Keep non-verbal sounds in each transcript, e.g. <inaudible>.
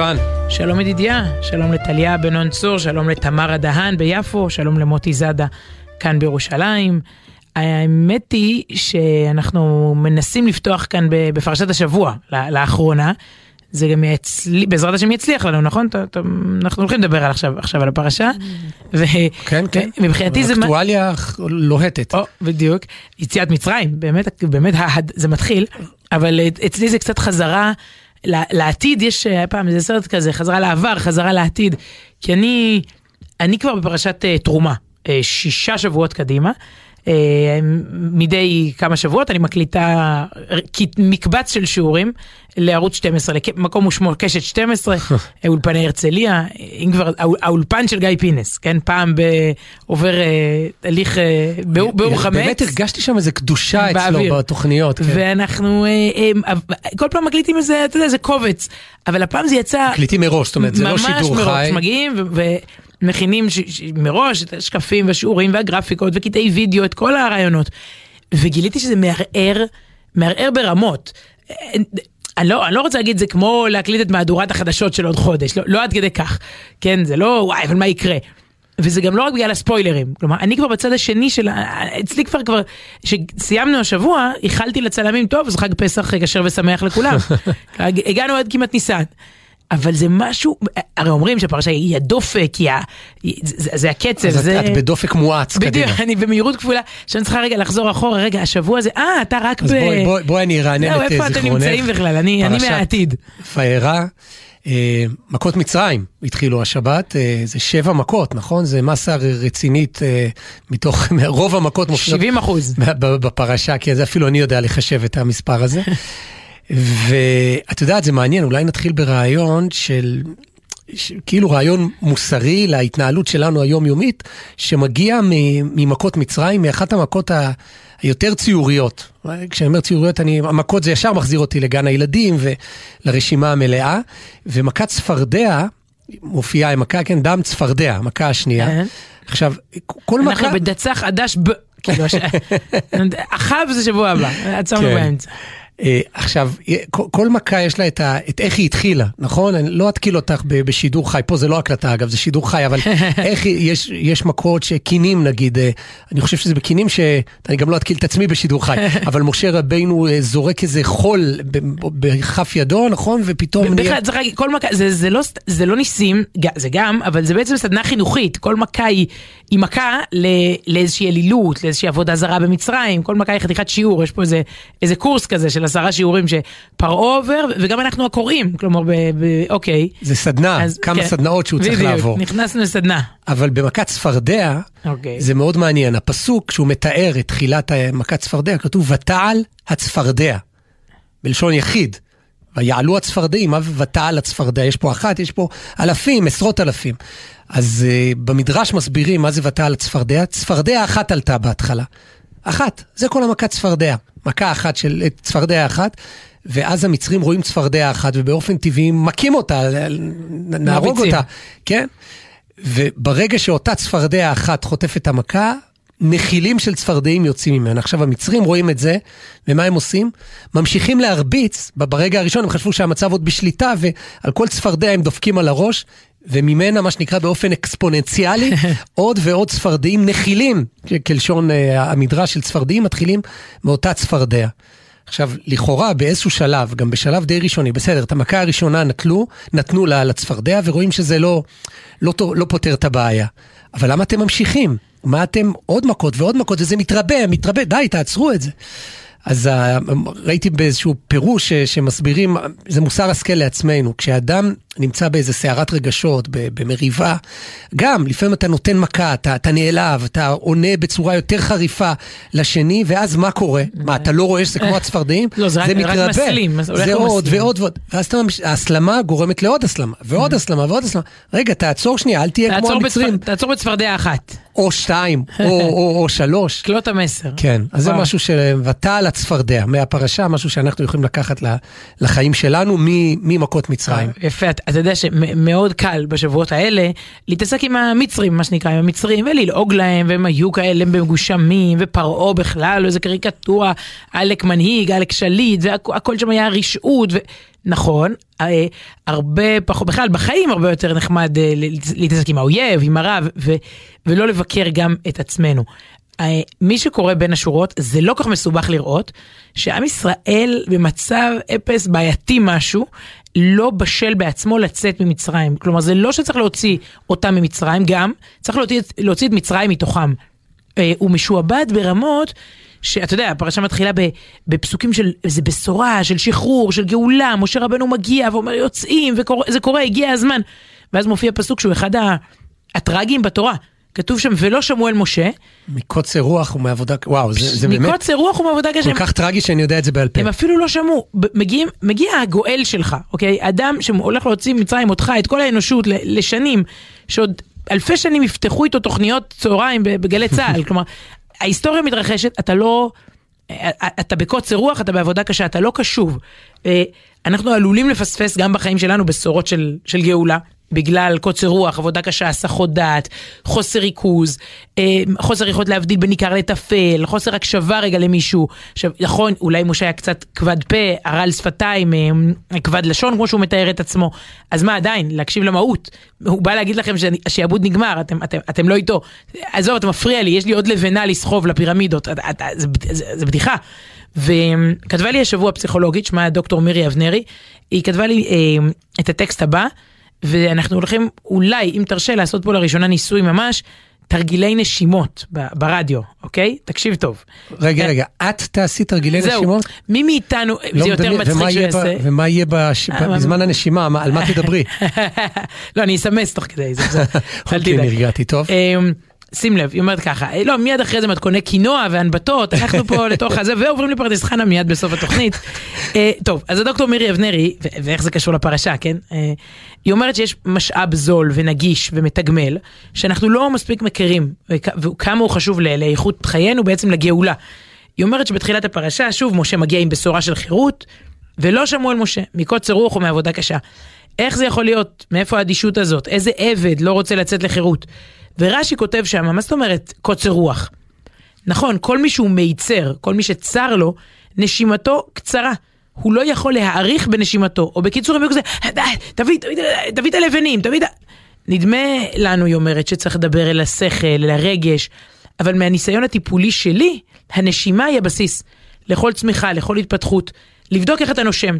סיון. שלום ידידיה, שלום לטליה בן צור, שלום לתמרה דהן ביפו, שלום למוטי זאדה כאן בירושלים. האמת היא שאנחנו מנסים לפתוח כאן בפרשת השבוע לאחרונה. זה גם יצליח, בעזרת השם יצליח לנו, נכון? אנחנו הולכים לדבר על עכשיו, עכשיו על הפרשה. ו... כן, כן. מבחינתי זה... אקטואליה לוהטת. או, בדיוק. יציאת מצרים, באמת, באמת זה מתחיל, אבל אצלי זה קצת חזרה. לעתיד יש, היה פעם איזה סרט כזה, חזרה לעבר, חזרה לעתיד. כי אני, אני כבר בפרשת uh, תרומה, uh, שישה שבועות קדימה. Uh, מדי כמה שבועות אני מקליטה מקבץ של שיעורים לערוץ 12, מקום ושמו קשת 12, <laughs> אולפני הרצליה, אם כבר, האולפן של גיא פינס, כן, פעם עובר הליך באור חמץ. באמת הרגשתי שם איזה קדושה אצלו בתוכניות. כן. ואנחנו כל פעם מקליטים איזה, אתה יודע, איזה קובץ, אבל הפעם זה יצא... מקליטים מראש, זאת אומרת, זה לא שידור חי. ממש מראש, מגיעים ומכינים ש, ש, מראש את השקפים והשיעורים והגרפיקות וקטעי וידאו, את כל הרעיונות. וגיליתי שזה מערער, מערער ברמות. אני לא, אני לא רוצה להגיד זה כמו להקליט את מהדורת החדשות של עוד חודש, לא, לא עד כדי כך, כן, זה לא וואי, אבל מה יקרה? וזה גם לא רק בגלל הספוילרים, כלומר, אני כבר בצד השני של, אצלי כבר כבר, כשסיימנו השבוע, איחלתי לצלמים, טוב, זה חג פסח כשר ושמח לכולם. <laughs> הגענו עד כמעט ניסן. אבל זה משהו, הרי אומרים שהפרשה היא הדופק, היא ה... זה, זה הקצב, אז זה... אז את בדופק מואץ, קדימה. בדיוק, אני במהירות כפולה, שאני צריכה רגע לחזור אחורה, רגע, השבוע הזה, אה, אתה רק אז ב... אז בואי, בואי, בואי אני ארענן את זיכרונך. איפה אתם נמצאים בכלל? אני, אני מהעתיד. פיירה, אה, מכות מצרים התחילו השבת, אה, זה שבע מכות, נכון? זה מסה רצינית אה, מתוך <laughs> רוב המכות. 70 אחוז. בפרשה, כי זה אפילו אני יודע לחשב את המספר הזה. <laughs> ואת יודעת, זה מעניין, אולי נתחיל ברעיון של, כאילו רעיון מוסרי להתנהלות שלנו היומיומית, שמגיע ממכות מצרים, מאחת המכות ה... היותר ציוריות. כשאני אומר ציוריות, אני, המכות זה ישר מחזיר אותי לגן הילדים ולרשימה המלאה. ומכת צפרדע מופיעה עם מכה, כן, דם צפרדע, המכה השנייה. עכשיו, כל מכה... אנחנו בדצח עדש ב... כאילו, <laughs> אחאב זה שבוע הבא, עצרנו כן. באמצע. אה, עכשיו, כל מכה יש לה את, ה, את איך היא התחילה, נכון? אני לא אתקיל אותך בשידור חי, פה זה לא הקלטה אגב, זה שידור חי, אבל <laughs> איך יש, יש מכות שקינים נגיד, אה, אני חושב שזה בקינים שאני גם לא אתקיל את עצמי בשידור חי, <laughs> אבל משה רבינו אה, זורק איזה חול בכף ידו, נכון? ופתאום... בכלל, צריך להגיד, כל מכה, זה, זה, לא, זה לא ניסים, זה גם, אבל זה בעצם סדנה חינוכית, כל מכה היא, היא מכה לא, לאיזושהי אלילות, לאיזושהי עבודה זרה במצרים, כל מכה היא חתיכת שיעור, יש פה איזה, איזה קורס כזה של עשרה שיעורים שפרעה עובר, וגם אנחנו הקוראים, כלומר, ב, ב, אוקיי. זה סדנה, אז, כמה כן, סדנאות שהוא צריך בדיוק, לעבור. נכנסנו לסדנה. אבל במכת צפרדע, אוקיי. זה מאוד מעניין. הפסוק, כשהוא מתאר את תחילת מכת צפרדע, כתוב, ותעל הצפרדע, בלשון יחיד. ויעלו הצפרדעים, מה ותעל הצפרדע? יש פה אחת, יש פה אלפים, עשרות אלפים. אז uh, במדרש מסבירים מה זה ותעל הצפרדע. צפרדע אחת עלתה בהתחלה. אחת, זה כל המכת צפרדע. מכה אחת של צפרדע אחת, ואז המצרים רואים צפרדע אחת, ובאופן טבעי מכים אותה, נהרוג אותה, כן? וברגע שאותה צפרדע אחת חוטפת את המכה, נחילים של צפרדעים יוצאים ממנה. עכשיו המצרים רואים את זה, ומה הם עושים? ממשיכים להרביץ, ברגע הראשון הם חשבו שהמצב עוד בשליטה, ועל כל צפרדע הם דופקים על הראש, וממנה, מה שנקרא באופן אקספוננציאלי, <laughs> עוד ועוד צפרדעים נחילים, כלשון uh, המדרש של צפרדעים, מתחילים מאותה צפרדע. עכשיו, לכאורה באיזשהו שלב, גם בשלב די ראשוני, בסדר, את המכה הראשונה נטלו, נתנו לה לצפרדע, ורואים שזה לא, לא, לא פותר את הבעיה. אבל למה אתם ממשיכים? מה אתם עוד מכות ועוד מכות, וזה מתרבה, מתרבה, די, תעצרו את זה. אז ראיתי באיזשהו פירוש שמסבירים, זה מוסר השכל לעצמנו, כשאדם נמצא באיזה סערת רגשות, במריבה, גם לפעמים אתה נותן מכה, אתה, אתה נעלב, אתה עונה בצורה יותר חריפה לשני, ואז מה קורה? מה, אתה לא רואה שזה כמו הצפרדעים? לא, זה, זה רק, מתרבה. רק מסלים. זה עוד ועוד ועוד. ואז אתה, ההסלמה גורמת לעוד הסלמה, ועוד הסלמה ועוד הסלמה. רגע, תעצור שנייה, אל תהיה כמו המצרים. תעצור בצפרדע אחת. או שתיים, או, או, או <laughs> שלוש. קלוט המסר. כן, אז זה משהו שבטא על הצפרדע, מהפרשה, משהו שאנחנו יכולים לקחת לחיים שלנו ממכות מצרים. יפה, אתה יודע שמאוד קל בשבועות האלה להתעסק עם המצרים, מה שנקרא, עם המצרים, וללעוג להם, והם היו כאלה מגושמים, ופרעה בכלל, ואיזה קריקטורה, עלק מנהיג, עלק שליט, והכל שם היה רשעות, ו... נכון, אה, הרבה פחות, בכלל בחיים הרבה יותר נחמד אה, להתעסק עם האויב, עם הרב, ו, ולא לבקר גם את עצמנו. אה, מי שקורא בין השורות זה לא כך מסובך לראות שעם ישראל במצב אפס בעייתי משהו לא בשל בעצמו לצאת ממצרים כלומר זה לא שצריך להוציא אותם ממצרים גם צריך להוציא, להוציא את מצרים מתוכם. הוא משועבד ברמות שאתה יודע, הפרשה מתחילה בפסוקים של איזה בשורה, של שחרור, של גאולה, משה רבנו מגיע ואומר יוצאים, וזה קורה, הגיע הזמן. ואז מופיע פסוק שהוא אחד הטרגיים בתורה. כתוב שם, ולא שמעו אל משה. מקוצר רוח ומעבודה, וואו, זה, זה באמת... מקוצר רוח ומעבודה קשה. כל כך טרגי שאני יודע את זה בעל פה. הם אפילו לא שמעו. מגיעים, מגיע הגואל שלך, אוקיי? אדם שהולך להוציא ממצרים אותך, את כל האנושות לשנים, שעוד אלפי שנים יפתחו איתו תוכניות צהריים בגלי <laughs> צה"ל. כלומר, ההיסטוריה מתרחשת, אתה לא... אתה בקוצר רוח, אתה בעבודה קשה, אתה לא קשוב. אה, אנחנו עלולים לפספס גם בחיים שלנו בשורות של, של גאולה. בגלל קוצר רוח, עבודה קשה, הסחות דעת, חוסר ריכוז, אה, חוסר יכולת להבדיל בין עיקר לטפל, חוסר הקשבה רגע למישהו. עכשיו, נכון, אולי משה היה קצת כבד פה, ערל שפתיים, אה, כבד לשון, כמו שהוא מתאר את עצמו. אז מה עדיין, להקשיב למהות. הוא בא להגיד לכם שהשעבוד נגמר, אתם, אתם, אתם לא איתו. עזוב, אתה מפריע לי, יש לי עוד לבנה לסחוב לפירמידות, אתה, אתה, זה, זה, זה בדיחה. וכתבה לי השבוע פסיכולוגית, שמה דוקטור מירי אבנרי, היא כתבה לי אה, את הטקסט הבא. ואנחנו הולכים אולי, אם תרשה, לעשות פה לראשונה ניסוי ממש. תרגילי נשימות ברדיו, אוקיי? תקשיב טוב. רגע, רגע, את תעשי תרגילי זהו, נשימות? מי מאיתנו, לא זה יותר מצחיק שהוא יעשה. ומה יהיה בש... אה, בזמן הנשימה, על מה תדברי? <laughs> לא, אני אסמס תוך כדי זה. <laughs> אוקיי, נרגעתי טוב. שים לב, היא אומרת ככה, אה, לא, מיד אחרי זה מתכוני קינוע והנבטות, אנחנו פה <laughs> לתוך הזה, ועוברים לפרדס חנה מיד בסוף התוכנית. אה, טוב, אז הדוקטור מירי אבנרי, ואיך זה קשור לפרשה, כן? אה, היא אומרת שיש משאב זול ונגיש ומתגמל, שאנחנו לא מספיק מכירים, וכמה הוא חשוב לאיכות חיינו, בעצם לגאולה. היא אומרת שבתחילת הפרשה, שוב, משה מגיע עם בשורה של חירות, ולא שמעו על משה, מקוצר רוח או מעבודה קשה. איך זה יכול להיות? מאיפה האדישות הזאת? איזה עבד לא רוצה לצאת לחירות? ורש"י כותב שם, מה זאת אומרת קוצר רוח? נכון, כל מי שהוא מיצר, כל מי שצר לו, נשימתו קצרה. הוא לא יכול להעריך בנשימתו, או בקיצור הם כזה, תביא, תביא את הלבנים, תביא את ה... נדמה לנו, היא אומרת, שצריך לדבר אל השכל, אל הרגש, אבל מהניסיון הטיפולי שלי, הנשימה היא הבסיס לכל צמיחה, לכל התפתחות. לבדוק איך אתה נושם.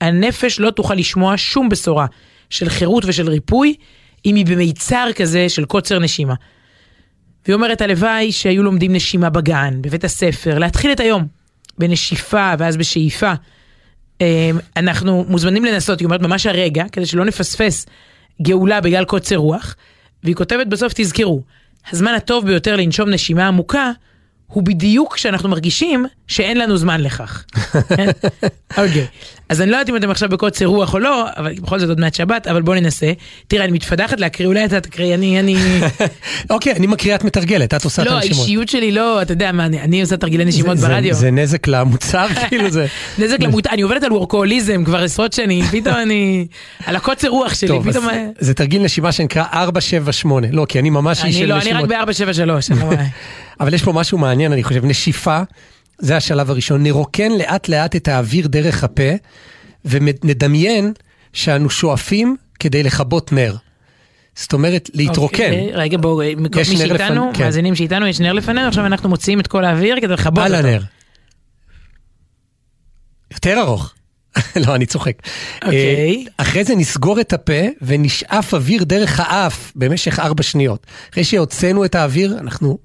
הנפש לא תוכל לשמוע שום בשורה של חירות ושל ריפוי אם היא במיצר כזה של קוצר נשימה. והיא אומרת, הלוואי שהיו לומדים נשימה בגן, בבית הספר, להתחיל את היום בנשיפה ואז בשאיפה. אמ, אנחנו מוזמנים לנסות, היא אומרת ממש הרגע, כדי שלא נפספס גאולה בגלל קוצר רוח. והיא כותבת בסוף, תזכרו, הזמן הטוב ביותר לנשום נשימה עמוקה הוא בדיוק כשאנחנו מרגישים שאין לנו זמן לכך. <laughs> אוקיי, אז אני לא יודעת אם אתם עכשיו בקוצר רוח או לא, אבל בכל זאת עוד מעט שבת, אבל בואו ננסה. תראה, אני מתפתחת להקריא, אולי אתה תקריא, אני, אני... <laughs> אוקיי, אני מקריאה, את מתרגלת, את עושה את לא, הנשימות. לא, האישיות שלי לא, אתה יודע מה, אני עושה תרגילי נשימות ברדיו. זה נזק למוצר, <laughs> כאילו זה... נזק למוצר, אני עובדת על וורקוהוליזם כבר עשרות שנים, פתאום אני... על הקוצר רוח שלי, פתאום... זה תרגיל נשימה שנקרא 478, לא, כי אני ממש איש של נשימות. אני לא, אני רק ב-473, אבל יש פה משהו מעניין, אני חושב, נשיפה, זה השלב הראשון. נרוקן לאט לאט את האוויר דרך הפה, ונדמיין שאנו שואפים כדי לכבות נר. זאת אומרת, להתרוקן. אוקיי, רגע, בואו, מי שאיתנו, כן. מאזינים שאיתנו, יש נר לפנינו, עכשיו אנחנו מוציאים את כל האוויר כדי לכבות אותו. על הנר. יותר ארוך. <laughs> לא, אני צוחק. אוקיי. Okay. אחרי זה נסגור את הפה ונשאף אוויר דרך האף במשך ארבע שניות. אחרי שהוצאנו את האוויר, אנחנו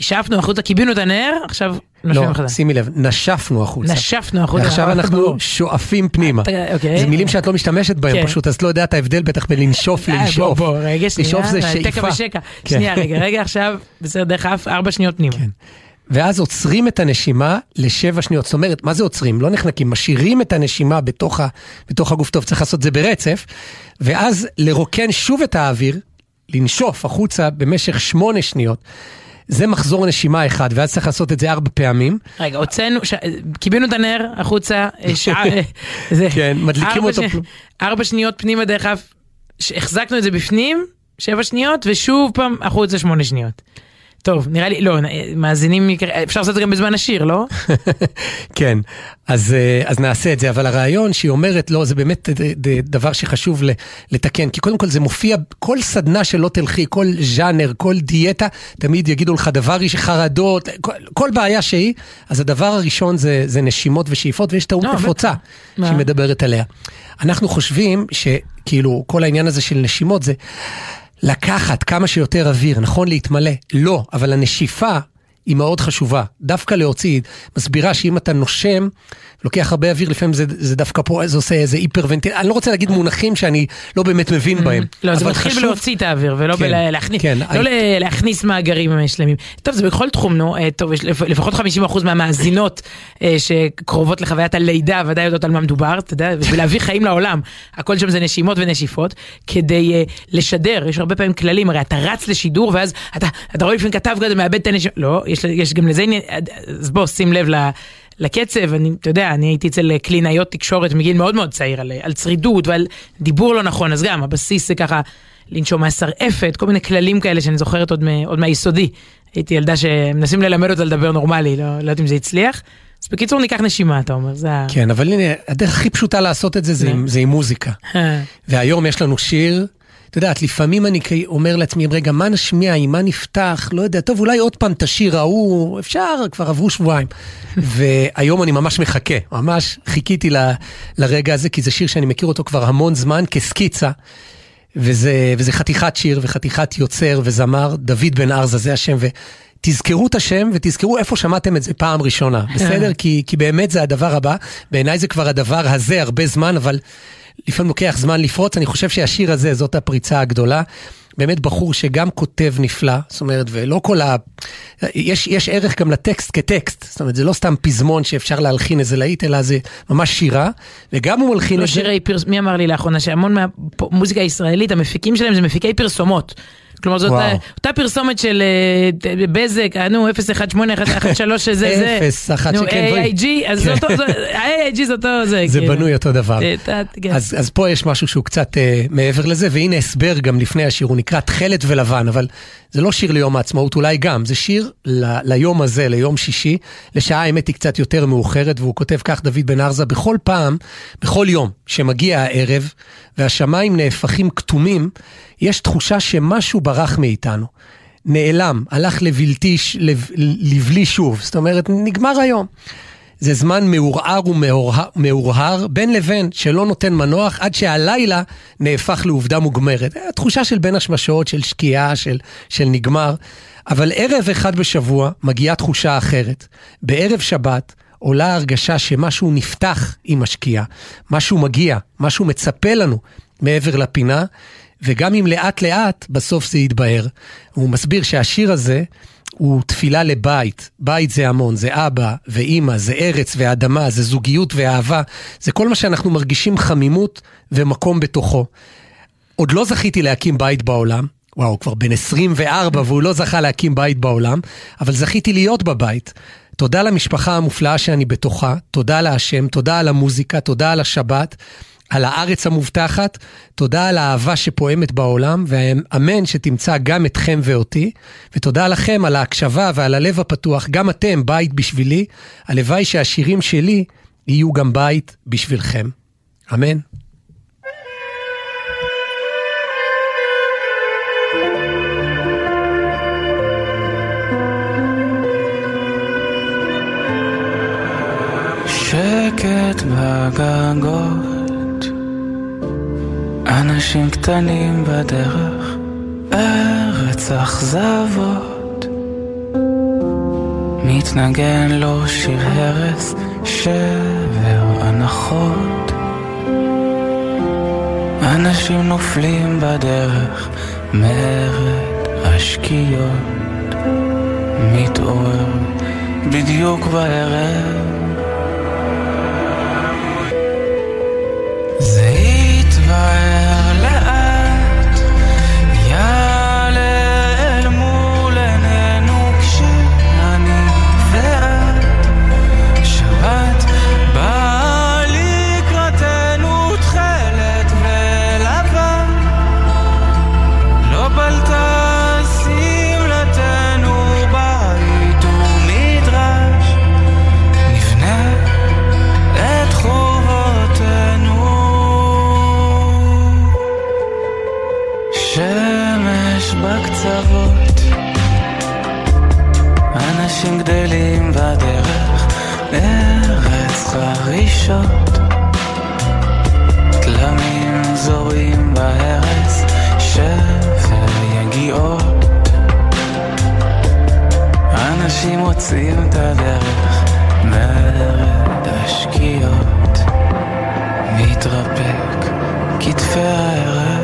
שאפנו החוצה, קיבינו את הנר, עכשיו נושמים לא, שימי לב, נשפנו החוצה. נשפנו החוצה. עכשיו אנחנו שואפים פנימה. אוקיי. זה מילים שאת לא משתמשת בהם כן. פשוט, אז את לא יודעת ההבדל בטח בין לנשוף אה, לנשוף. בוא, בוא, רגע, שנייה. לשאוף זה שאיפה. תקע ושקע. כן. שנייה, רגע, רגע, עכשיו, בסדר, דרך אף, ארבע שניות פנימה. כן. ואז עוצרים את הנשימה לשבע שניות. זאת אומרת, מה זה עוצרים? לא נחנקים, משאירים את הנשימה בתוך, ה, בתוך הגוף טוב, צריך לעשות את זה ברצף, ואז לרוקן שוב את האוויר, לנשוף החוצה במשך שמונה שניות. זה מחזור נשימה אחד, ואז צריך לעשות את זה ארבע פעמים. רגע, הוצאנו, ש... קיבינו את הנר החוצה, אה, שעה, <laughs> זה, כן, מדליקים אותו. ש... ארבע שניות פנימה דרך אף, החזקנו את זה בפנים, שבע שניות, ושוב פעם החוצה שמונה שניות. טוב, נראה לי, לא, מאזינים, אפשר לעשות את זה גם בזמן השיר, לא? <laughs> כן, אז, אה, אז נעשה את זה, אבל הרעיון שהיא אומרת, לא, זה באמת דבר שחשוב לתקן, כי קודם כל זה מופיע, כל סדנה שלא תלכי, כל ז'אנר, כל דיאטה, תמיד יגידו לך דבר יש חרדות, כל, כל בעיה שהיא, אז הדבר הראשון זה, זה נשימות ושאיפות, ויש טעות לא, נפוצה שהיא מדברת עליה. אנחנו חושבים שכאילו כל העניין הזה של נשימות זה... לקחת כמה שיותר אוויר, נכון להתמלא? לא, אבל הנשיפה היא מאוד חשובה. דווקא להוציא, מסבירה שאם אתה נושם, לוקח הרבה אוויר, לפעמים זה, זה דווקא פה, זה עושה איזה היפרוונטיל, אני לא רוצה להגיד מונחים שאני לא באמת מבין בהם. לא, זה מתחיל חשוב... בלהוציא את האוויר, ולא כן, בלהכניס, כן, לא אני... להכניס מאגרים שלמים. טוב, זה בכל תחום, נו, אה, טוב, יש לפחות 50% מהמאזינות אה, שקרובות לחוויית הלידה, ודאי יודעות על מה מדובר, אתה יודע, ולהביא חיים לעולם. הכל שם זה נשימות ונשיפות, כדי uh, לשדר, יש הרבה פעמים כללים, הרי אתה רץ לשידור, ואז אתה, אתה רואה לפעמים כתב כזה, מאבד את הנשימות, לא, יש, יש גם לזה עניין, אז בוא, שים לב ל... לקצב, אני, אתה יודע, אני הייתי אצל קלינאיות תקשורת מגיל מאוד מאוד צעיר על, על צרידות ועל דיבור לא נכון, אז גם הבסיס זה ככה לנשום מהשרעפת, כל מיני כללים כאלה שאני זוכרת עוד, עוד מהיסודי. הייתי ילדה שמנסים ללמד אותה לדבר נורמלי, לא, לא יודעת אם זה הצליח. אז בקיצור ניקח נשימה אתה אומר, זה כן, אבל הנה, הדרך הכי פשוטה לעשות את זה זה, עם, זה עם מוזיקה. אה. והיום יש לנו שיר את יודעת, לפעמים אני אומר לעצמי, רגע, מה נשמיע, עם מה נפתח, לא יודע, טוב, אולי עוד פעם את השיר ההוא, אפשר, כבר עברו שבועיים. <laughs> והיום אני ממש מחכה, ממש חיכיתי ל, לרגע הזה, כי זה שיר שאני מכיר אותו כבר המון זמן, כסקיצה. וזה, וזה חתיכת שיר וחתיכת יוצר וזמר, דוד בן ארזה, זה השם, ותזכרו את השם ותזכרו איפה שמעתם את זה פעם ראשונה, <laughs> בסדר? כי, כי באמת זה הדבר הבא, בעיניי זה כבר הדבר הזה הרבה זמן, אבל לפעמים לוקח זמן לפרוץ, אני חושב שהשיר הזה, זאת הפריצה הגדולה. באמת בחור שגם כותב נפלא, זאת אומרת, ולא כל ה... יש, יש ערך גם לטקסט כטקסט, זאת אומרת, זה לא סתם פזמון שאפשר להלחין איזה להיט, אלא זה ממש שירה, וגם הוא מלחין... לא שירי פרס... מי אמר לי לאחרונה שהמון מהמוזיקה הישראלית, המפיקים שלהם זה מפיקי פרסומות. כלומר זאת וואו. אותה פרסומת של אה, בזק, אה, נו 0181113 שזה זה, 018, נו AIG, אז זה אותו, AIG זה אותו זה. זה כאילו. בנוי אותו דבר. אה, כן. אז, פה יש משהו שהוא קצת מעבר לזה, והנה הסבר גם לפני השיר, הוא נקרא תכלת ולבן, אבל זה לא שיר ליום העצמאות, אולי גם, זה שיר ליום הזה, ליום שישי, לשעה האמת היא קצת יותר מאוחרת, והוא כותב כך, דוד בן ארזה, בכל פעם, בכל יום שמגיע הערב, והשמיים נהפכים כתומים, יש תחושה שמשהו ברח מאיתנו. נעלם, הלך לבלתי, לב, לבלי שוב, זאת אומרת, נגמר היום. זה זמן מעורער ומעורהר בין לבין שלא נותן מנוח עד שהלילה נהפך לעובדה מוגמרת. התחושה של בין השמשות, של שקיעה, של, של נגמר. אבל ערב אחד בשבוע מגיעה תחושה אחרת. בערב שבת עולה הרגשה שמשהו נפתח עם השקיעה, משהו מגיע, משהו מצפה לנו מעבר לפינה, וגם אם לאט לאט, בסוף זה יתבהר. הוא מסביר שהשיר הזה הוא תפילה לבית. בית זה המון, זה אבא ואימא, זה ארץ ואדמה, זה זוגיות ואהבה. זה כל מה שאנחנו מרגישים חמימות ומקום בתוכו. עוד לא זכיתי להקים בית בעולם. וואו, הוא כבר בן 24 והוא לא זכה להקים בית בעולם, אבל זכיתי להיות בבית. תודה למשפחה המופלאה שאני בתוכה, תודה להשם, תודה על המוזיקה, תודה על השבת. על הארץ המובטחת, תודה על האהבה שפועמת בעולם, ואמן שתמצא גם אתכם ואותי, ותודה לכם על ההקשבה ועל הלב הפתוח, גם אתם בית בשבילי, הלוואי שהשירים שלי יהיו גם בית בשבילכם. אמן. שקט בגגות אנשים קטנים בדרך, ארץ אכזבות. מתנגן לו שיר הרס, שבר הנחות. אנשים נופלים בדרך, מרד השקיעות. מתעורר בדיוק בערב. זה לאט, חרישות. תלמים זורים בארץ, שפר יגיעות. אנשים מוצאים את הדרך מרד השקיעות. מתרפק כתפי הערב.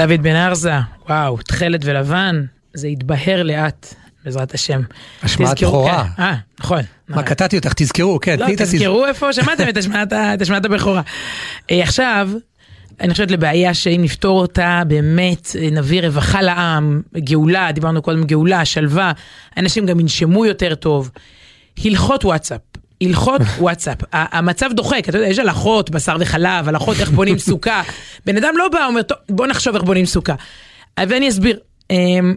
דוד בן ארזה, וואו, תכלת ולבן, זה יתבהר לאט, בעזרת השם. השמעת בכורה. כן. אה, נכון. מה, קטעתי אותך, תזכרו, כן. לא, תזכרו איפה שמעתם <laughs> את השמעת הבכורה. אה, עכשיו, אני חושבת לבעיה שאם נפתור אותה, באמת אה, נביא רווחה לעם, גאולה, דיברנו קודם גאולה, שלווה, אנשים גם ינשמו יותר טוב. הלכות וואטסאפ. הלכות וואטסאפ, המצב דוחק, אתה יודע, יש הלכות, בשר וחלב, הלכות איך בונים סוכה. <laughs> בן אדם לא בא, אומר, טוב, בוא נחשוב איך בונים סוכה. ואני אסביר, אמ,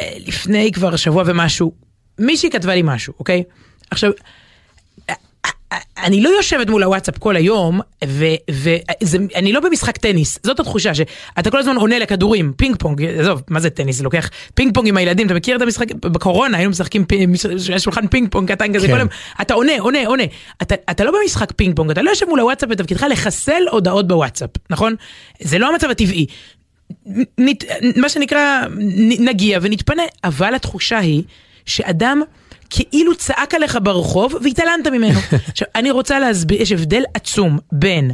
אה, לפני כבר שבוע ומשהו, מישהי כתבה לי משהו, אוקיי? עכשיו, אני לא יושבת מול הוואטסאפ כל היום, ואני לא במשחק טניס, זאת התחושה שאתה כל הזמן עונה לכדורים, פינג פונג, עזוב, מה זה טניס, זה לוקח פינג פונג עם הילדים, אתה מכיר את המשחק, בקורונה היינו משחקים, יש שולחן פינג פונג קטן כזה, כן. כל היום, אתה עונה, עונה, עונה, אתה, אתה לא במשחק פינג פונג, אתה לא יושב מול הוואטסאפ בתפקידך לחסל הודעות בוואטסאפ, נכון? זה לא המצב הטבעי. נת, מה שנקרא, נגיע ונתפנה, אבל התחושה היא שאדם... כאילו צעק עליך ברחוב והתעלמת ממנו. <laughs> עכשיו, אני רוצה להסביר, יש הבדל עצום בין,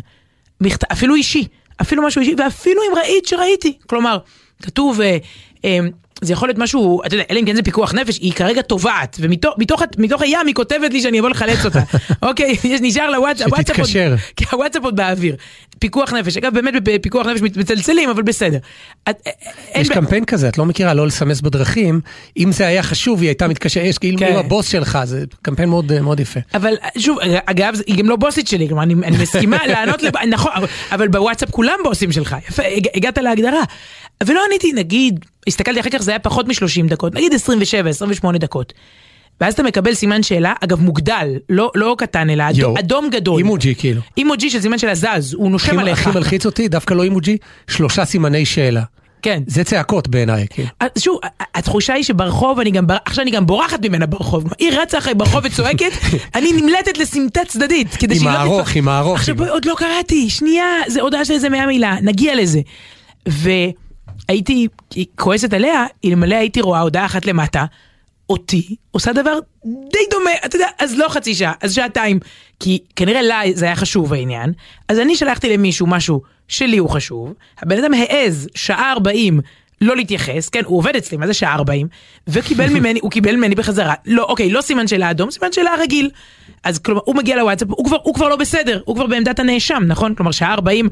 מכת... אפילו אישי, אפילו משהו אישי, ואפילו אם ראית שראיתי. כלומר, כתוב, אה, אה, זה יכול להיות משהו, אתה יודע, אלא אם כן זה פיקוח נפש, היא כרגע טובעת, ומתוך מתוך, מתוך הים היא כותבת לי שאני אבוא לחלץ אותה. <laughs> אוקיי, יש נשאר לה וואטסאפ, שתתקשר. כי הוואטסאפ <laughs> עוד באוויר. פיקוח נפש, אגב באמת בפיקוח נפש מצלצלים, אבל בסדר. את, יש ב... קמפיין כזה, את לא מכירה, לא לסמס בדרכים, אם זה היה חשוב היא הייתה מתקשרת, יש כאילו כן. הבוס שלך, זה קמפיין מאוד, מאוד יפה. אבל שוב, אגב, היא גם לא בוסית שלי, כלומר אני, מסכימה לענות. <laughs> נכון, אבל בוואטסאפ כולם בוסים שלך, יפה, הגעת להגדרה. ולא עניתי, נגיד, הסתכלתי אחר כך, זה היה פחות מ-30 דקות, נגיד 27, 28 דקות. ואז אתה מקבל סימן שאלה, אגב מוגדל, לא, לא קטן אלא אדום, אדום גדול. אימוג'י כאילו. אימוג'י של סימן שאלה זז, הוא נושם עליך. הכי מלחיץ אותי, דווקא לא אימוג'י, שלושה סימני שאלה. כן. זה צעקות בעיניי, כן. שוב, התחושה היא שברחוב, אני גם, עכשיו אני גם בורחת ממנה ברחוב. היא רצה אחרי ברחוב וצועקת, <laughs> אני נמלטת לסמטה צדדית, כדי שהיא לא... עם הארוך, עם הארוך. עכשיו עוד לא קראתי, שנייה, זה הודעה של איזה מאה מילה, נגיע לזה. והייתי כועסת עליה, אלמלא הייתי רואה הודעה אחת למטה. אותי עושה דבר די דומה, אתה יודע, אז לא חצי שעה, אז שעתיים. כי כנראה לה זה היה חשוב העניין, אז אני שלחתי למישהו משהו שלי הוא חשוב, הבן אדם העז שעה ארבעים לא להתייחס, כן, הוא עובד אצלי, מה זה שעה ארבעים? וקיבל <laughs> ממני, הוא קיבל ממני בחזרה, לא, אוקיי, לא סימן שאלה אדום, סימן שאלה רגיל. אז כלומר, הוא מגיע לוואטסאפ, הוא כבר, הוא כבר לא בסדר, הוא כבר בעמדת הנאשם, נכון? כלומר, שעה 40,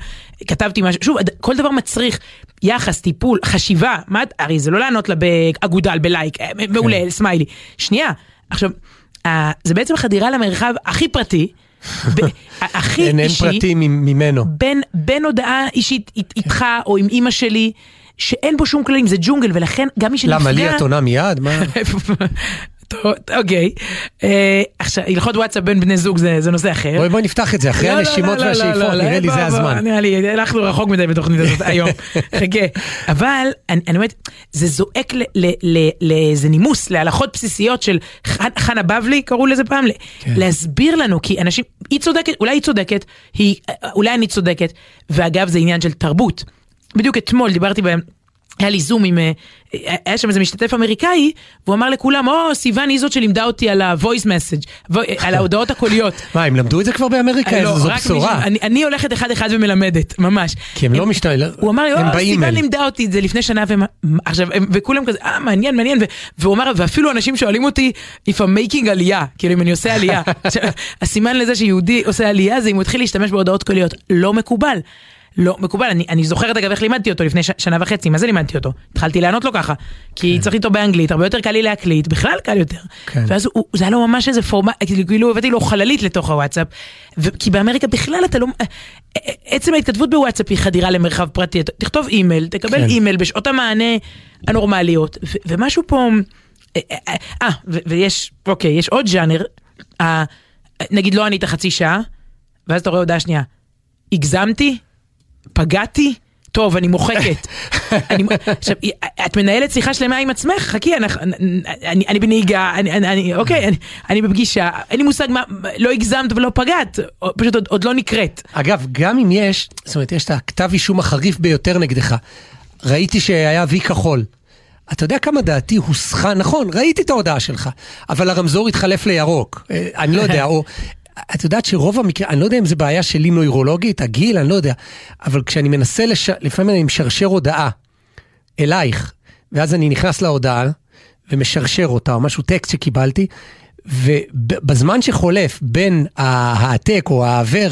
כתבתי משהו, שוב, כל דבר מצריך יחס, טיפול, חשיבה, מה, הרי זה לא לענות לה באגודל, בלייק, אה, מעולה, כן. סמיילי. שנייה, עכשיו, זה בעצם חדירה למרחב הכי פרטי, הכי אין, אישי, אין פרטי ממנו. בין, בין הודעה אישית איתך או עם אימא שלי, שאין בו שום כללים, זה ג'ונגל, ולכן גם מי שנפגע... למה לי את עונה מיד? מה? <laughs> טוב, אוקיי. אה, עכשיו, הלכות וואטסאפ בין בני זוג זה, זה נושא אחר. בואי בואי נפתח את זה, אחרי לא, לא, הנשימות לא, לא, והשאיפות, נראה לי בוא, זה בוא, הזמן. נראה לי, הלכנו רחוק מדי בתוכנית הזאת <laughs> היום. חכה. אבל, אני אני אומרת, זה זועק לאיזה נימוס, להלכות בסיסיות של חנ- חנה בבלי, קראו לזה פעם, כן. להסביר לנו, כי אנשים, היא צודקת, אולי היא צודקת, היא, אולי אני צודקת, ואגב זה עניין של תרבות. בדיוק אתמול דיברתי בהם. היה לי זום עם, אה, היה שם איזה משתתף אמריקאי, והוא אמר לכולם, או, סיוון היא זאת שלימדה אותי על ה-voice message, על ההודעות הקוליות. <laughs> מה, הם למדו את זה כבר באמריקה? לא, זו בשורה. אני, הולכת אחד אחד ומלמדת, ממש. כי הם לא משתנה, הוא אמר לי, "או, באימייל." סיוון לימדה אותי את זה לפני שנה, עכשיו, וכולם כזה, אה, מעניין, מעניין, והוא אמר, ואפילו אנשים שואלים אותי, if I'm making עלייה, כאילו אם אני עושה עלייה. <laughs> הסימן לזה שיהודי עושה עלייה זה אם הוא התחיל להשתמש בהודעות קוליות, לא מקובל. לא מקובל, אני, אני זוכרת אגב איך לימדתי אותו לפני ש, שנה וחצי, מה זה לימדתי אותו? התחלתי לענות לו ככה, כי צריך איתו באנגלית, הרבה יותר קל לי להקליט, בכלל קל יותר. כן. ואז הוא, זה היה לו ממש איזה פורמט, כאילו, כאילו הבאתי לו חללית לתוך הוואטסאפ, ו- כי באמריקה בכלל אתה לא, עצם ההתכתבות בוואטסאפ היא חדירה למרחב פרטי, תכתוב אימייל, תקבל כן. אימייל בשעות המענה הנורמליות, ו- ומשהו פה, אה, אה, אה, ויש, אוקיי, יש עוד ז'אנר, אה, נגיד לא ענית חצי שעה, ואז אתה רואה הודעה שנייה, הגזמתי? פגעתי? טוב, אני מוחקת. <laughs> אני, עכשיו, את מנהלת שיחה שלמה עם עצמך, חכי, אני, אני, אני בנהיגה, אני, אני, אני, אוקיי, אני, אני בפגישה, אין לי מושג מה, לא הגזמת ולא פגעת, פשוט עוד, עוד לא נקראת. אגב, גם אם יש, זאת אומרת, יש את הכתב אישום החריף ביותר נגדך. ראיתי שהיה וי כחול. אתה יודע כמה דעתי הוסחה, נכון, ראיתי את ההודעה שלך, אבל הרמזור התחלף לירוק. אה, אני לא יודע, או... את יודעת שרוב המקרה, אני לא יודע אם זה בעיה שלי נוירולוגית, הגיל, אני לא יודע, אבל כשאני מנסה, לש... לפעמים אני משרשר הודעה אלייך, ואז אני נכנס להודעה ומשרשר אותה, או משהו טקסט שקיבלתי, ובזמן שחולף בין ההעתק או העבר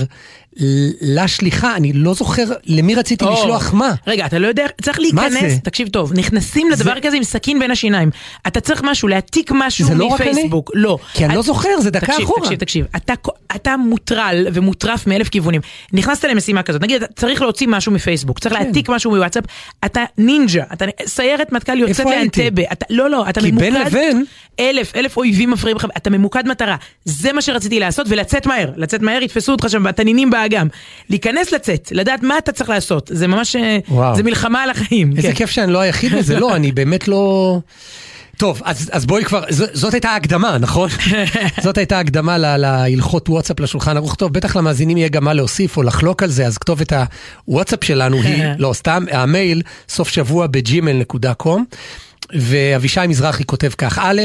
לשליחה, אני לא זוכר למי רציתי או, לשלוח מה. רגע, אתה לא יודע, צריך להיכנס, זה? תקשיב טוב, נכנסים לדבר זה- כזה עם סכין בין השיניים. אתה צריך משהו, להעתיק משהו זה לא רק אני? מפייסבוק. לא. כי אני את- לא זוכר, זה דקה תקשיב, אחורה. תקשיב, תקשיב, אתה, אתה מוטרל ומוטרף מאלף כיוונים. נכנסת למשימה כזאת, נגיד, צריך להוציא משהו מפייסבוק, צריך כן. להעתיק משהו מוואטסאפ, אתה נינג'ה, אתה סיירת מטכ"ל יוצאת? לאנטבה, אתה, לא, לא, אתה כי ממוקד, בין לבין- אלף, אלף אויבים מפריעים לך, אתה ממוקד מטרה. זה מה שרציתי לעשות, ולצאת מהר, לצאת מהר, יתפסו אותך שם בתנינים באגם. להיכנס לצאת, לדעת מה אתה צריך לעשות, זה ממש, אה, וואו. זה מלחמה על החיים. איזה כן. כיף שאני לא היחיד בזה, לא, אני באמת לא... טוב, אז, אז בואי כבר, ז, זאת הייתה הקדמה, נכון? <laughs> זאת הייתה הקדמה ל- להלכות וואטסאפ לשולחן ערוך טוב, בטח למאזינים יהיה גם מה להוסיף או לחלוק על זה, אז כתובת הוואטסאפ שלנו היא, <laughs> לא סתם, המייל, סוף שבוע בג'ימל.קום. ואבישי מזרחי כותב כך, א',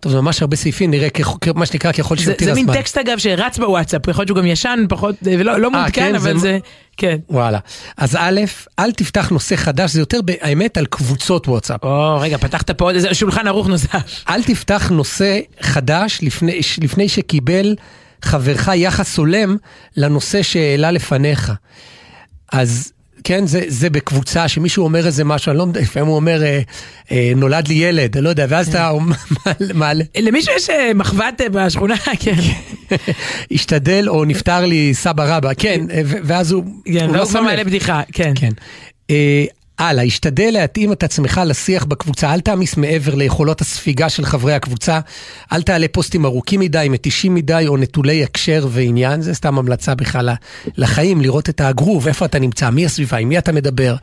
טוב זה ממש הרבה סעיפים, נראה כ- כ- מה שנקרא ככל זה, שיותיר זה הזמן. מין טקסט אגב שרץ בוואטסאפ, יכול להיות שהוא גם ישן פחות, אה, ולא לא מעודכן, כן, אבל זה- זה, כן. וואלה. אז א', אל תפתח נושא חדש, זה יותר באמת על קבוצות וואטסאפ. או, רגע, פתחת פה עוד איזה שולחן ערוך נוסף. אל תפתח נושא חדש לפני, לפני שקיבל חברך יחס הולם לנושא שהעלה לפניך. אז כן, זה, זה בקבוצה שמישהו אומר איזה משהו, אני לא יודע, לפעמים הוא אומר, אה, אה, נולד לי ילד, אני לא יודע, ואז אתה מעלה, למישהו יש אה, מחבת אה, בשכונה, <laughs> כן. השתדל או נפטר לי סבא רבא, כן, אה, ו- ואז הוא, כן, הוא לא מעלה. בדיחה, כן. הלאה, השתדל להתאים את עצמך לשיח בקבוצה, אל תעמיס מעבר ליכולות הספיגה של חברי הקבוצה, אל תעלה פוסטים ארוכים מדי, מתישים מדי או נטולי הקשר ועניין, זה סתם המלצה בכלל לחיים, לראות את הגרוב, איפה אתה נמצא, מי הסביבה, עם מי אתה מדבר,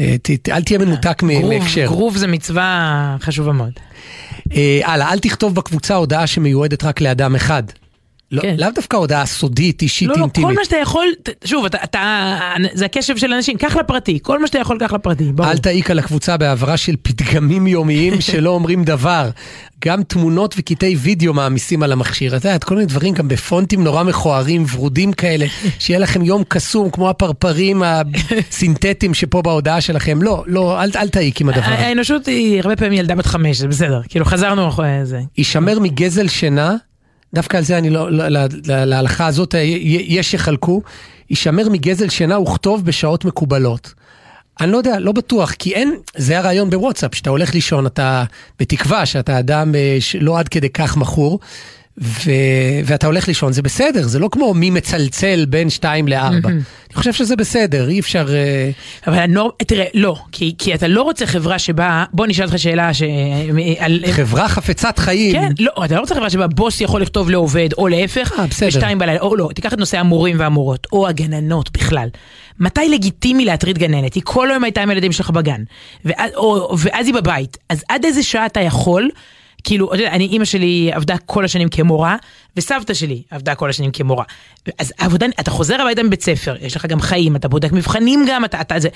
אה, אל תהיה מנותק מהקשר. גרוב זה מצווה חשובה מאוד. אה, הלאה, אל תכתוב בקבוצה הודעה שמיועדת רק לאדם אחד. לא, כן. לאו דווקא הודעה סודית, אישית, לא, לא, אינטימית. כל מה שאתה יכול, שוב, אתה, אתה, זה הקשב של אנשים, קח לפרטי, כל מה שאתה יכול, קח לפרטי, ברור. אל תעיק על הקבוצה בהעברה של פתגמים יומיים <laughs> שלא אומרים דבר. גם תמונות וקטעי וידאו מעמיסים על המכשיר. אתה יודע, כל מיני דברים גם בפונטים נורא מכוערים, ורודים כאלה, <laughs> שיהיה לכם יום קסום, כמו הפרפרים <laughs> הסינתטיים שפה בהודעה שלכם. לא, לא, אל, אל תעיק עם הדבר הזה. האנושות היא הרבה פעמים ילדה בת חמש, זה בסדר, כאילו חזרנו אחרי זה. יישמר מגזל שינה, דווקא על זה אני לא, לא- לה- לה- להלכה הזאת אה, יש שיחלקו, יישמר מגזל שינה וכתוב בשעות מקובלות. אני לא יודע, לא בטוח, כי אין, זה הרעיון בוואטסאפ, שאתה הולך לישון, אתה בתקווה שאתה אדם אה, לא עד כדי כך מכור, ו, ואתה הולך לישון, זה בסדר, זה לא כמו מי מצלצל בין 2 ל-4. אני חושב שזה בסדר, אי אפשר... אה, אבל הנורם, תראה, לא, כי, כי אתה לא רוצה חברה שבה, בוא נשאל אותך שאלה ש... על... חברה חפצת חיים. כן, לא, אתה לא רוצה חברה שבה בוס יכול לכתוב לעובד, או להפך, אה, בסדר. בשתיים בלילה, או לא, תיקח את נושא המורים והמורות, או הגננות בכלל. מתי לגיטימי להטריד גננת? היא כל היום הייתה עם הילדים שלך בגן, ואז, או, ואז היא בבית, אז עד איזה שעה אתה יכול? כאילו, אתה יודע, אני, אימא שלי עבדה כל השנים כמורה, וסבתא שלי עבדה כל השנים כמורה. אז העבודה, אתה חוזר הביתה מבית ספר, יש לך גם חיים, אתה בודק מבחנים גם, אתה, אתה, זה,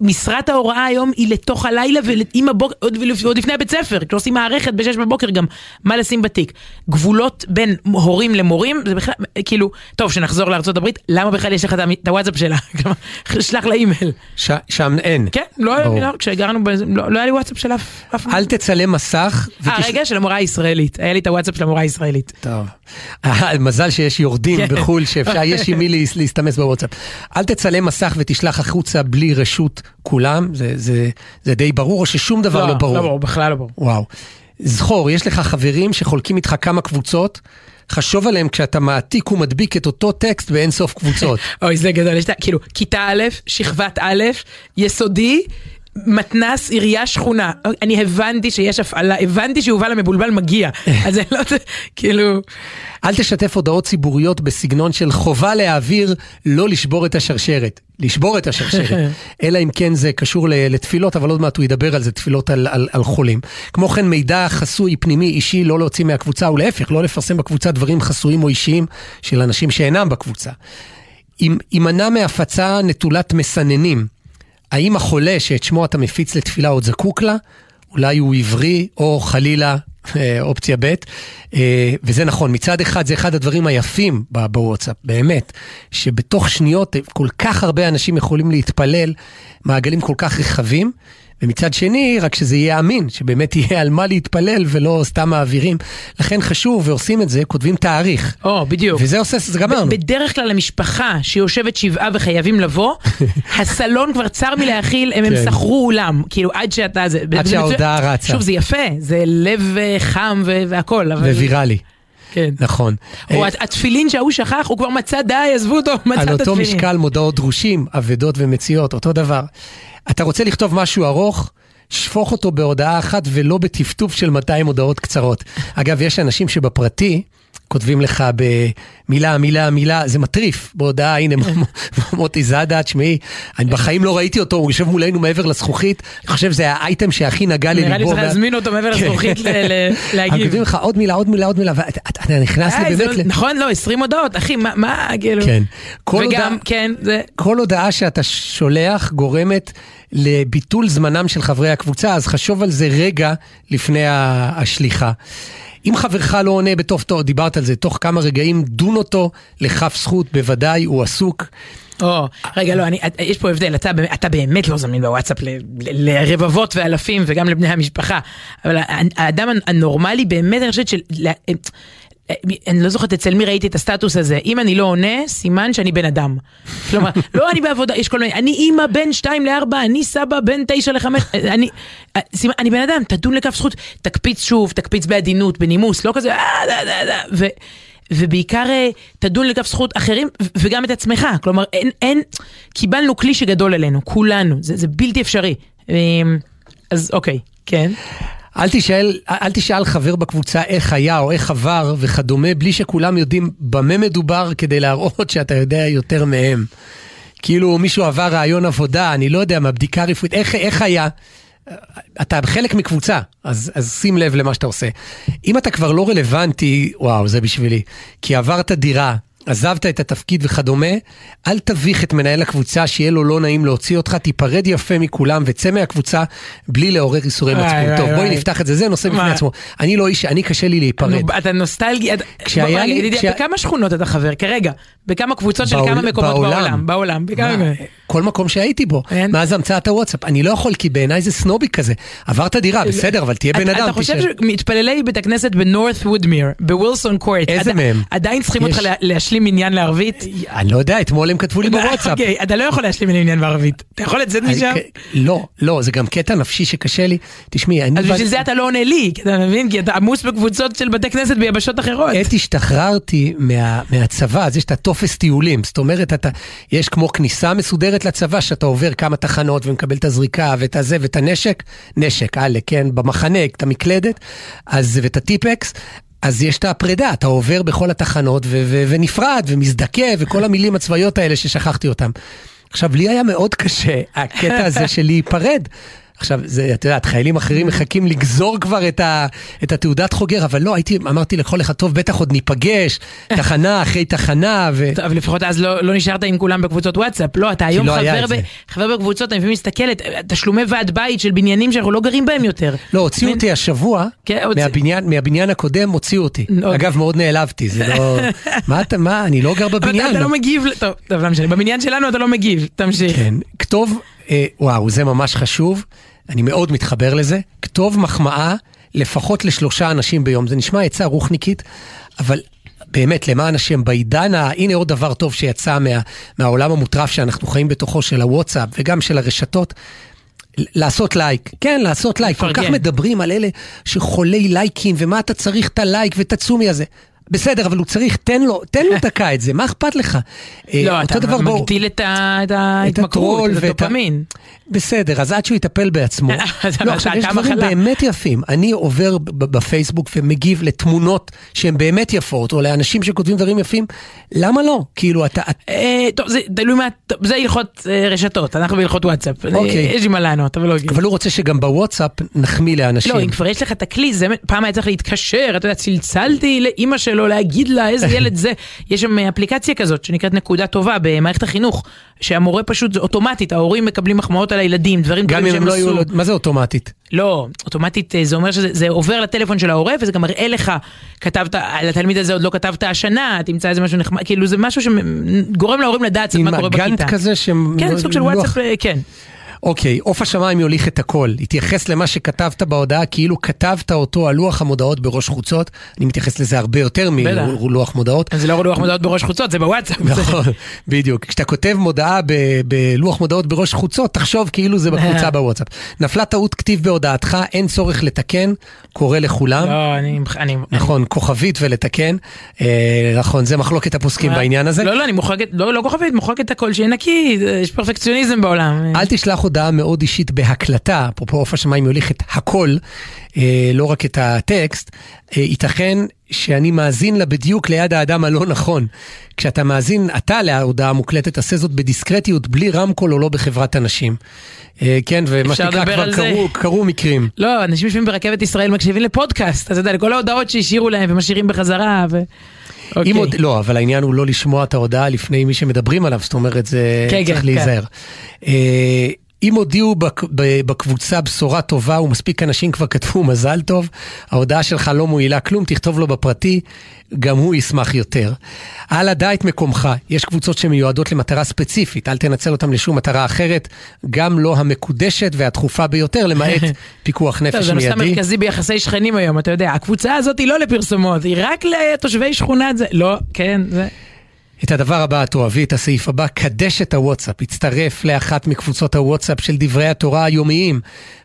משרת ההוראה היום היא לתוך הלילה ועם הבוקר, עוד, עוד לפני הבית ספר, כאילו עושים מערכת בשש בבוקר גם, מה לשים בתיק. גבולות בין הורים למורים, זה בכלל, כאילו, טוב, שנחזור הברית, למה בכלל יש לך את הוואטסאפ שלה? <laughs> שלח לה אימייל. ש, שם אין. כן, לא, לא כשגרנו, לא, לא היה לי וואטסאפ של אף... אל תצלם מסך. אה, רגע, של המורה הישראלית, היה לי את הוואטסאפ של המורה הישראלית. טוב. מזל שיש יורדים כן. בחו"ל שאפשר, יש עם מי להסתמס בוואטסאפ. אל תצלם מסך ותשלח החוצה בלי רשות כולם, זה, זה, זה די ברור, או ששום דבר לא, לא ברור. לא ברור, בכלל לא ברור. וואו. זכור, יש לך חברים שחולקים איתך כמה קבוצות. חשוב עליהם כשאתה מעתיק ומדביק את אותו טקסט באין סוף קבוצות. <laughs> אוי, זה גדול, יש כאילו, כיתה א', שכבת א', יסודי, מתנס, עירייה, שכונה. אני הבנתי שיש הפעלה, הבנתי שיובל המבולבל מגיע. <laughs> אז זה לא, כאילו... אל תשתף הודעות ציבוריות בסגנון של חובה להעביר, לא לשבור את השרשרת. לשבור את השרשרת. <laughs> אלא אם כן זה קשור לתפילות, אבל עוד מעט הוא ידבר על זה, תפילות על, על, על חולים. כמו כן, מידע חסוי, פנימי, אישי, לא להוציא מהקבוצה, ולהפך, לא לפרסם בקבוצה דברים חסויים או אישיים של אנשים שאינם בקבוצה. יימנע מהפצה נטולת מסננים. האם החולה שאת שמו אתה מפיץ לתפילה עוד זקוק לה? אולי הוא עברי, או חלילה אה, אופציה ב', אה, וזה נכון, מצד אחד זה אחד הדברים היפים בוואטסאפ, באמת, שבתוך שניות כל כך הרבה אנשים יכולים להתפלל, מעגלים כל כך רחבים, ומצד שני, רק שזה יהיה אמין, שבאמת יהיה על מה להתפלל ולא סתם מעבירים. לכן חשוב, ועושים את זה, כותבים תאריך. או, בדיוק. וזה עושה, זה גמרנו. בדרך כלל המשפחה שיושבת שבעה וחייבים לבוא, <laughs> הסלון כבר צר מלהכיל, הם, הם כן. שכרו אולם. כאילו, עד שאתה... זה, עד שההודעה רצה. שוב, זה יפה, זה לב חם והכל. אבל... וויראלי. כן. נכון. או אה, התפילין שההוא שכח, הוא כבר מצא די, עזבו אותו, מצא את התפילין. על אותו משקל מודעות דרושים, אבדות ומציאות, אותו דבר. אתה רוצה לכתוב משהו ארוך? שפוך אותו בהודעה אחת ולא בטפטוף של 200 הודעות קצרות. אגב, יש אנשים שבפרטי כותבים לך במילה, מילה, מילה, זה מטריף בהודעה, הנה <laughs> מוטי זאדה, תשמעי, אני בחיים לא ראיתי אותו, הוא יושב מולנו מעבר לזכוכית, אני חושב שזה האייטם שהכי נגע לליבו. נראה לי צריך להזמין אותו מעבר כן. לזכוכית <laughs> להגיב. כותבים לך עוד מילה, עוד מילה, עוד מילה, ואתה נכנס אה, לי באמת... נכון, לא, 20 הודעות, אחי, מה, כאילו... כן. וגם, כן, זה... כל הודעה שאתה שולח גורמת... לביטול זמנם של חברי הקבוצה, אז חשוב על זה רגע לפני השליחה. אם חברך לא עונה בתוך, דיברת על זה, תוך כמה רגעים, דון אותו לכף זכות, בוודאי, הוא עסוק. או, רגע, לא, אני, יש פה הבדל, אתה, אתה באמת לא זמין בוואטסאפ ל, לרבבות ואלפים וגם לבני המשפחה, אבל האדם הנורמלי באמת, אני חושבת של... אני לא זוכרת אצל מי ראיתי את הסטטוס הזה, אם אני לא עונה, סימן שאני בן אדם. כלומר, לא אני בעבודה, יש כל מיני, אני אימא בן 2 ל-4, אני סבא בן 9 ל-5, אני, סימן, אני בן אדם, תדון לכף זכות, תקפיץ שוב, תקפיץ בעדינות, בנימוס, לא כזה, אה, ו... ובעיקר אה, תדון לכף זכות אחרים וגם את עצמך, כלומר אין, אין, קיבלנו כלי שגדול עלינו, כולנו, זה, זה בלתי אפשרי. אמ, אז אוקיי, כן. אל תשאל, אל תשאל חבר בקבוצה איך היה או איך עבר וכדומה, בלי שכולם יודעים במה מדובר כדי להראות שאתה יודע יותר מהם. כאילו מישהו עבר רעיון עבודה, אני לא יודע, מהבדיקה הרפואית, איך, איך היה? אתה חלק מקבוצה, אז, אז שים לב למה שאתה עושה. אם אתה כבר לא רלוונטי, וואו, זה בשבילי. כי עברת דירה, עזבת את התפקיד וכדומה, אל תביך את מנהל הקבוצה שיהיה לו לא נעים להוציא אותך, תיפרד יפה מכולם וצא מהקבוצה בלי לעורר איסורי מצפון. טוב, בואי נפתח את זה, זה נושא בפני עצמו. אני לא איש, אני קשה לי להיפרד. אתה נוסטלגי, בכמה שכונות אתה חבר כרגע? בכמה קבוצות של כמה מקומות בעולם? בעולם, כל מקום שהייתי בו. מאז המצאת הוואטסאפ. אני לא יכול, כי בעיניי זה סנובי כזה. עברת דירה, בסדר, אבל תהיה בן אדם. אתה חושב. שמתפללי בית הכנסת בנורת וודמיר, בווילסון קורט? עדיין צריכים אותך לה- להשלים עניין לערבית? אני לא יודע, אתמול הם כתבו לי בוואטסאפ. אוקיי, אתה לא יכול להשלים עניין בערבית. אתה יכול לצאת משם? לא, לא, זה גם קטע נפשי שקשה לי. תשמעי, אני... אז בשביל זה אתה לא עונה לי, אתה מבין? כי אתה עמוס בקבוצות של בתי כנסת ביבשות אחרות. עת השתחררתי מה, מהצבא, אז יש את הטופס טיולים, זאת אומרת, יש כמו כניסה מסודרת לצבא, שאתה עובר כמה תחנות ומקבל את הזריקה ואת הזה ואת הנשק, נשק, אלה, כן, במחנה, את המקלדת, אז, ואת הטיפקס. אז יש את הפרידה, אתה עובר בכל התחנות ו- ו- ונפרד ומזדכה וכל המילים הצבאיות האלה ששכחתי אותם. עכשיו, לי היה מאוד קשה הקטע הזה של להיפרד. עכשיו, זה, את יודעת, חיילים אחרים מחכים לגזור כבר את, ה, את התעודת חוגר, אבל לא, הייתי, אמרתי לכל אחד, טוב, בטח עוד ניפגש, תחנה אחרי תחנה, ו... טוב, <laughs> אבל לפחות אז לא, לא נשארת עם כולם בקבוצות וואטסאפ, לא, אתה היום לא חבר, ב. חבר בקבוצות, אני לפעמים מסתכלת, תשלומי ועד בית של בניינים שאנחנו לא גרים בהם יותר. לא, הוציאו? אותי השבוע, כן, הוציא- מהבניין, מהבניין הקודם הוציאו אותי. אוקיי. אגב, מאוד נעלבתי, זה לא... <laughs> מה אתה, מה, אני לא גר בבניין. אתה לא מגיב, טוב, טוב, לא משנה, בבניין שלנו אתה לא מגיב, תמשיך. כן, כתוב, וואו, זה ממש חשוב, אני מאוד מתחבר לזה, כתוב מחמאה לפחות לשלושה אנשים ביום, זה נשמע עצה רוחניקית, אבל באמת, למען השם, בעידן, ה- הנה עוד דבר טוב שיצא מה, מהעולם המוטרף שאנחנו חיים בתוכו, של הוואטסאפ וגם של הרשתות. לעשות לייק, כן, לעשות לייק. כל כך. מדברים על אלה שחולי לייקים, ומה אתה צריך את הלייק ואת הצומי הזה. בסדר, אבל הוא צריך, תן לו, תן לו דקה <laughs> את זה, מה אכפת לך? אה, לא, אתה דבר, מגדיל את ה- את את ההתמכרות, את ואת ה- הדופמין. בסדר, אז עד שהוא יטפל בעצמו. <laughs> לא, עכשיו, יש דברים. באמת יפים. אני עובר בפייסבוק ומגיב לתמונות שהן באמת יפות, או לאנשים שכותבים דברים יפים, למה לא? כאילו, אתה... את- אה, טוב, זה תלוי מה, זה הלכות אה, רשתות, אנחנו בהלכות וואטסאפ. אוקיי. אה, יש לי מה לענות, אבל לא. אבל הוא רוצה שגם בוואטסאפ נחמיא לאנשים. לא, אם כבר יש לך את הכלי, פעם היה צריך להתקשר, אתה יודע, צלצלתי לאימא שלו להגיד לה איזה ילד זה. יש שם אפליקציה כזאת שנקראת נקודה טובה במערכת החינוך, שהמורה פשוט, זה אוטומטית, ההורים מקבלים מחמאות על הילדים, דברים אם שהם הם לא עשו. היו... מה זה אוטומטית? לא, אוטומטית אה, זה אומר שזה זה עובר לטלפון של ההורה וזה גם מראה לך, כתבת, על התלמיד הזה עוד לא כתבת השנה, תמצא איזה משהו נחמד, כאילו זה משהו שגורם להורים לדעת עם מה קורה בכיתה. אגנט כזה שהם... כן, סוג של לוח- וואטסאפ, אה, כן. אוקיי, עוף השמיים יוליך את הכל. התייחס למה שכתבת בהודעה כאילו כתבת אותו על לוח המודעות בראש חוצות. אני מתייחס לזה הרבה יותר. מלוח מודעות. זה לא לוח מודעות בראש חוצות, זה בוואטסאפ. נכון, בדיוק. כשאתה כותב מודעה בלוח מודעות בראש חוצות, תחשוב כאילו זה בקבוצה <laughs> בוואטסאפ. נפלה טעות כתיב בהודעתך, אין צורך לתקן, קורא לכולם. לא, אני... נכון, כוכבית ולתקן. אה, נכון, זה מחלוקת הפוסקים בעניין הזה. לא, לא, אני מוחקת, לא, לא כוכבית, מוחקת הכל, שיהיה נקי, יש פרפקציוניזם בעולם. אל תשלח הודעה מאוד אישית בהקלטה, אפרופו עוף השמיים יוליך את הכל, אה, לא רק את הטקסט, אה, ייתכן שאני מאזין לה בדיוק ליד האדם הלא נכון. כשאתה מאזין אתה להודעה המוקלטת, תעשה זאת בדיסקרטיות, בלי רמקול או לא בחברת אנשים. אה, כן, ומה שנקרא כבר. קרו, קרו מקרים. לא, אנשים יושבים ברכבת ישראל מקשיבים לפודקאסט, אז אתה יודע, לכל ההודעות שהשאירו להם ומשאירים בחזרה, ו... אוקיי. אם עוד, לא, אבל העניין הוא לא לשמוע את ההודעה לפני מי שמדברים עליו, זאת אומרת, זה כן, צריך כן, להיזהר. אה, אם הודיעו בק- בקבוצה בשורה טובה ומספיק אנשים כבר כתבו מזל טוב, ההודעה שלך לא מועילה כלום, תכתוב לו בפרטי, גם הוא ישמח יותר. הלאה, דע את מקומך, יש קבוצות שמיועדות למטרה ספציפית, אל תנצל אותם לשום מטרה אחרת, גם לא המקודשת והדחופה ביותר, למעט <laughs> פיקוח נפש זה נושא מיידי. מרכזי ביחסי שכנים היום, אתה יודע, הקבוצה הזאת היא לא לפרסומות, היא רק לתושבי שכונת זה, לא, כן, זה... את הדבר הבא, תאהבי את הסעיף הבא, קדש את הוואטסאפ, הצטרף לאחת מקבוצות הוואטסאפ של דברי התורה היומיים,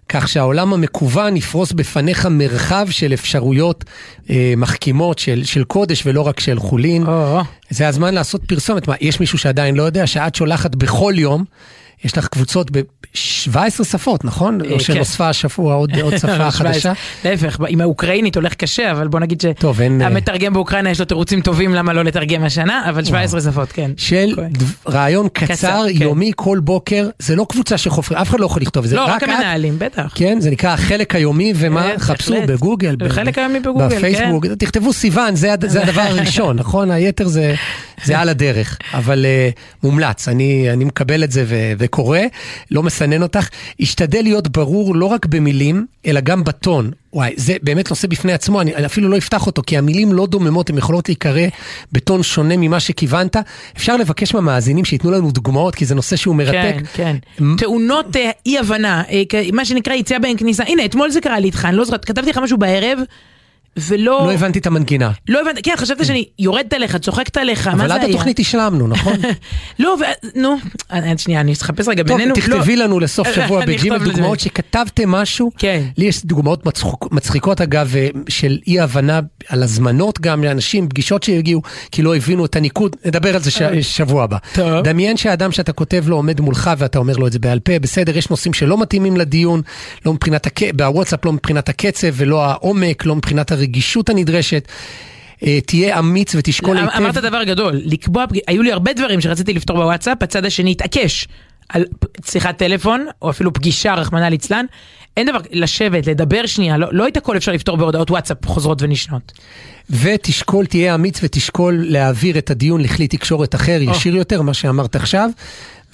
כך שהעולם המקוון יפרוס בפניך מרחב של אפשרויות אה, מחכימות של, של קודש ולא רק של חולין. או. זה הזמן לעשות פרסומת. מה, יש מישהו שעדיין לא יודע שאת שולחת בכל יום, יש לך קבוצות ב-17 שפות, נכון? אה, או שנוספה השבוע עוד, <laughs> עוד שפה חדשה? להפך, עם האוקראינית הולך קשה, אבל בוא נגיד אין, אה, שהמתרגם באוקראינה יש לו תירוצים טובים למה לא לתרגם השנה, אבל 17 שפות, כן. של. דב- רעיון קצר, כן. יומי, כל בוקר, זה לא קבוצה שחופרים, אף אחד לא יכול לכתוב את זה, לא, רק. המנהלים, בטח. כן, זה נקרא החלק היומי, ומה? כן, חפשו. בגוגל. כן. בפייסבוק, תכתבו סיוון, זה הד- זה הדבר הראשון, <laughs> נכון? היתר זה על הדרך, אבל אה, מומלץ, אני אני מקבל את זה וקורא, לא מסנן אותך. השתדל להיות ברור לא רק במילים, אלא גם בטון. וואי, זה באמת נושא בפני עצמו, אני, אני אפילו לא אפתח אותו, כי המילים לא דוממות, הן יכולות להיקרא בטון שונה ממה שכיוונת. אפשר לבקש מהמאזינים שייתנו לנו דוגמאות, כי זה נושא שהוא מרתק. כן, כן. תאונות אה, אי-הבנה, אה, מה שנקרא יציאה בין כניסה. הנה, אתמול זה קרה לי איתך, אני לא זוכרת, כתבתי לך משהו בערב. ולא... לא הבנתי את המנגינה. לא הבנתי, כן, חשבת שאני יורדת עליך, צוחקת עליך, מה זה היה? אבל עד התוכנית השלמנו, נכון? <laughs> לא, נו, שנייה, אני אחפש רגע בינינו. טוב, תכתבי לא. לנו לסוף <laughs> שבוע בג'ימל דוגמאות שכתבתם משהו. כן. לי יש דוגמאות מצחיקות אגב, אה, של אי הבנה על הזמנות גם לאנשים, פגישות שהגיעו, כי לא הבינו את הניקוד, נדבר על זה אה. שבוע הבא. טוב. דמיין שהאדם שאתה כותב לו עומד מולך ואתה אומר לו את זה בעל פה, בסדר, יש נושאים שלא מתאימים לדיון, לא מבחינת, בוואטסאפ לא מבחינת הקצב ולא העומק, לא מבחינת הרגישות הנדרשת. אה, תהיה אמיץ ותשקול היטב. אמרת דבר גדול, לקבוע, היו לי הרבה דברים שרציתי לפתור בוואטסאפ, הצד השני התעקש על שיחת טלפון, או אפילו פגישה, רחמנא ליצלן. אין דבר, לשבת, לדבר שנייה, לא, לא את הכל אפשר לפתור בהודעות וואטסאפ חוזרות ונשנות. ותשקול, תהיה אמיץ ותשקול להעביר את הדיון לכלי תקשורת אחר, oh. ישיר יותר, מה שאמרת עכשיו.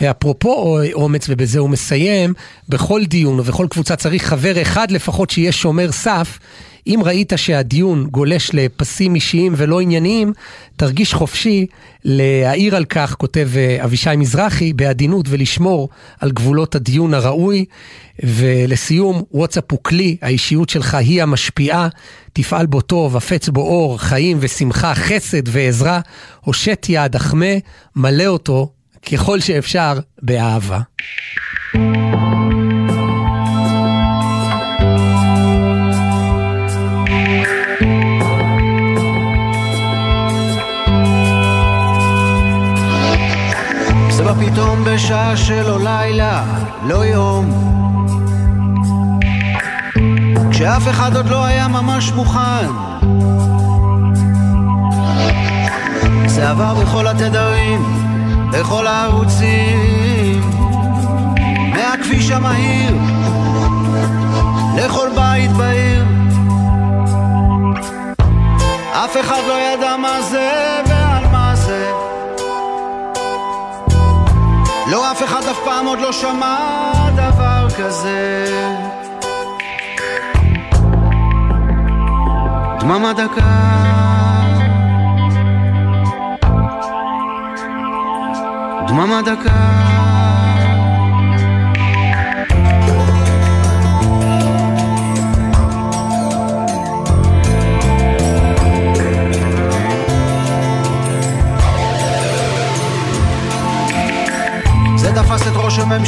ואפרופו אומץ, ובזה הוא מסיים, בכל דיון ובכל קבוצה צריך חבר אחד לפחות שיהיה שומר סף. אם ראית שהדיון גולש לפסים אישיים ולא ענייניים, תרגיש חופשי להעיר על כך, כותב אה, אבישי מזרחי, בעדינות ולשמור על גבולות הדיון הראוי. ולסיום, וואטסאפ הוא כלי, האישיות שלך היא המשפיעה, תפעל בו טוב, הפץ בו אור, חיים ושמחה, חסד ועזרה, הושט יד, החמא, מלא אותו ככל שאפשר באהבה. פתאום בשעה שלא לילה, לא יום. כשאף אחד עוד לא היה ממש מוכן. זה עבר בכל התדרים, בכל הערוצים, מהכביש המהיר לכל בית בעיר. אף אחד לא ידע מה זה לא, אף אחד אף פעם עוד לא שמע דבר כזה. דממה דקה דממה דקה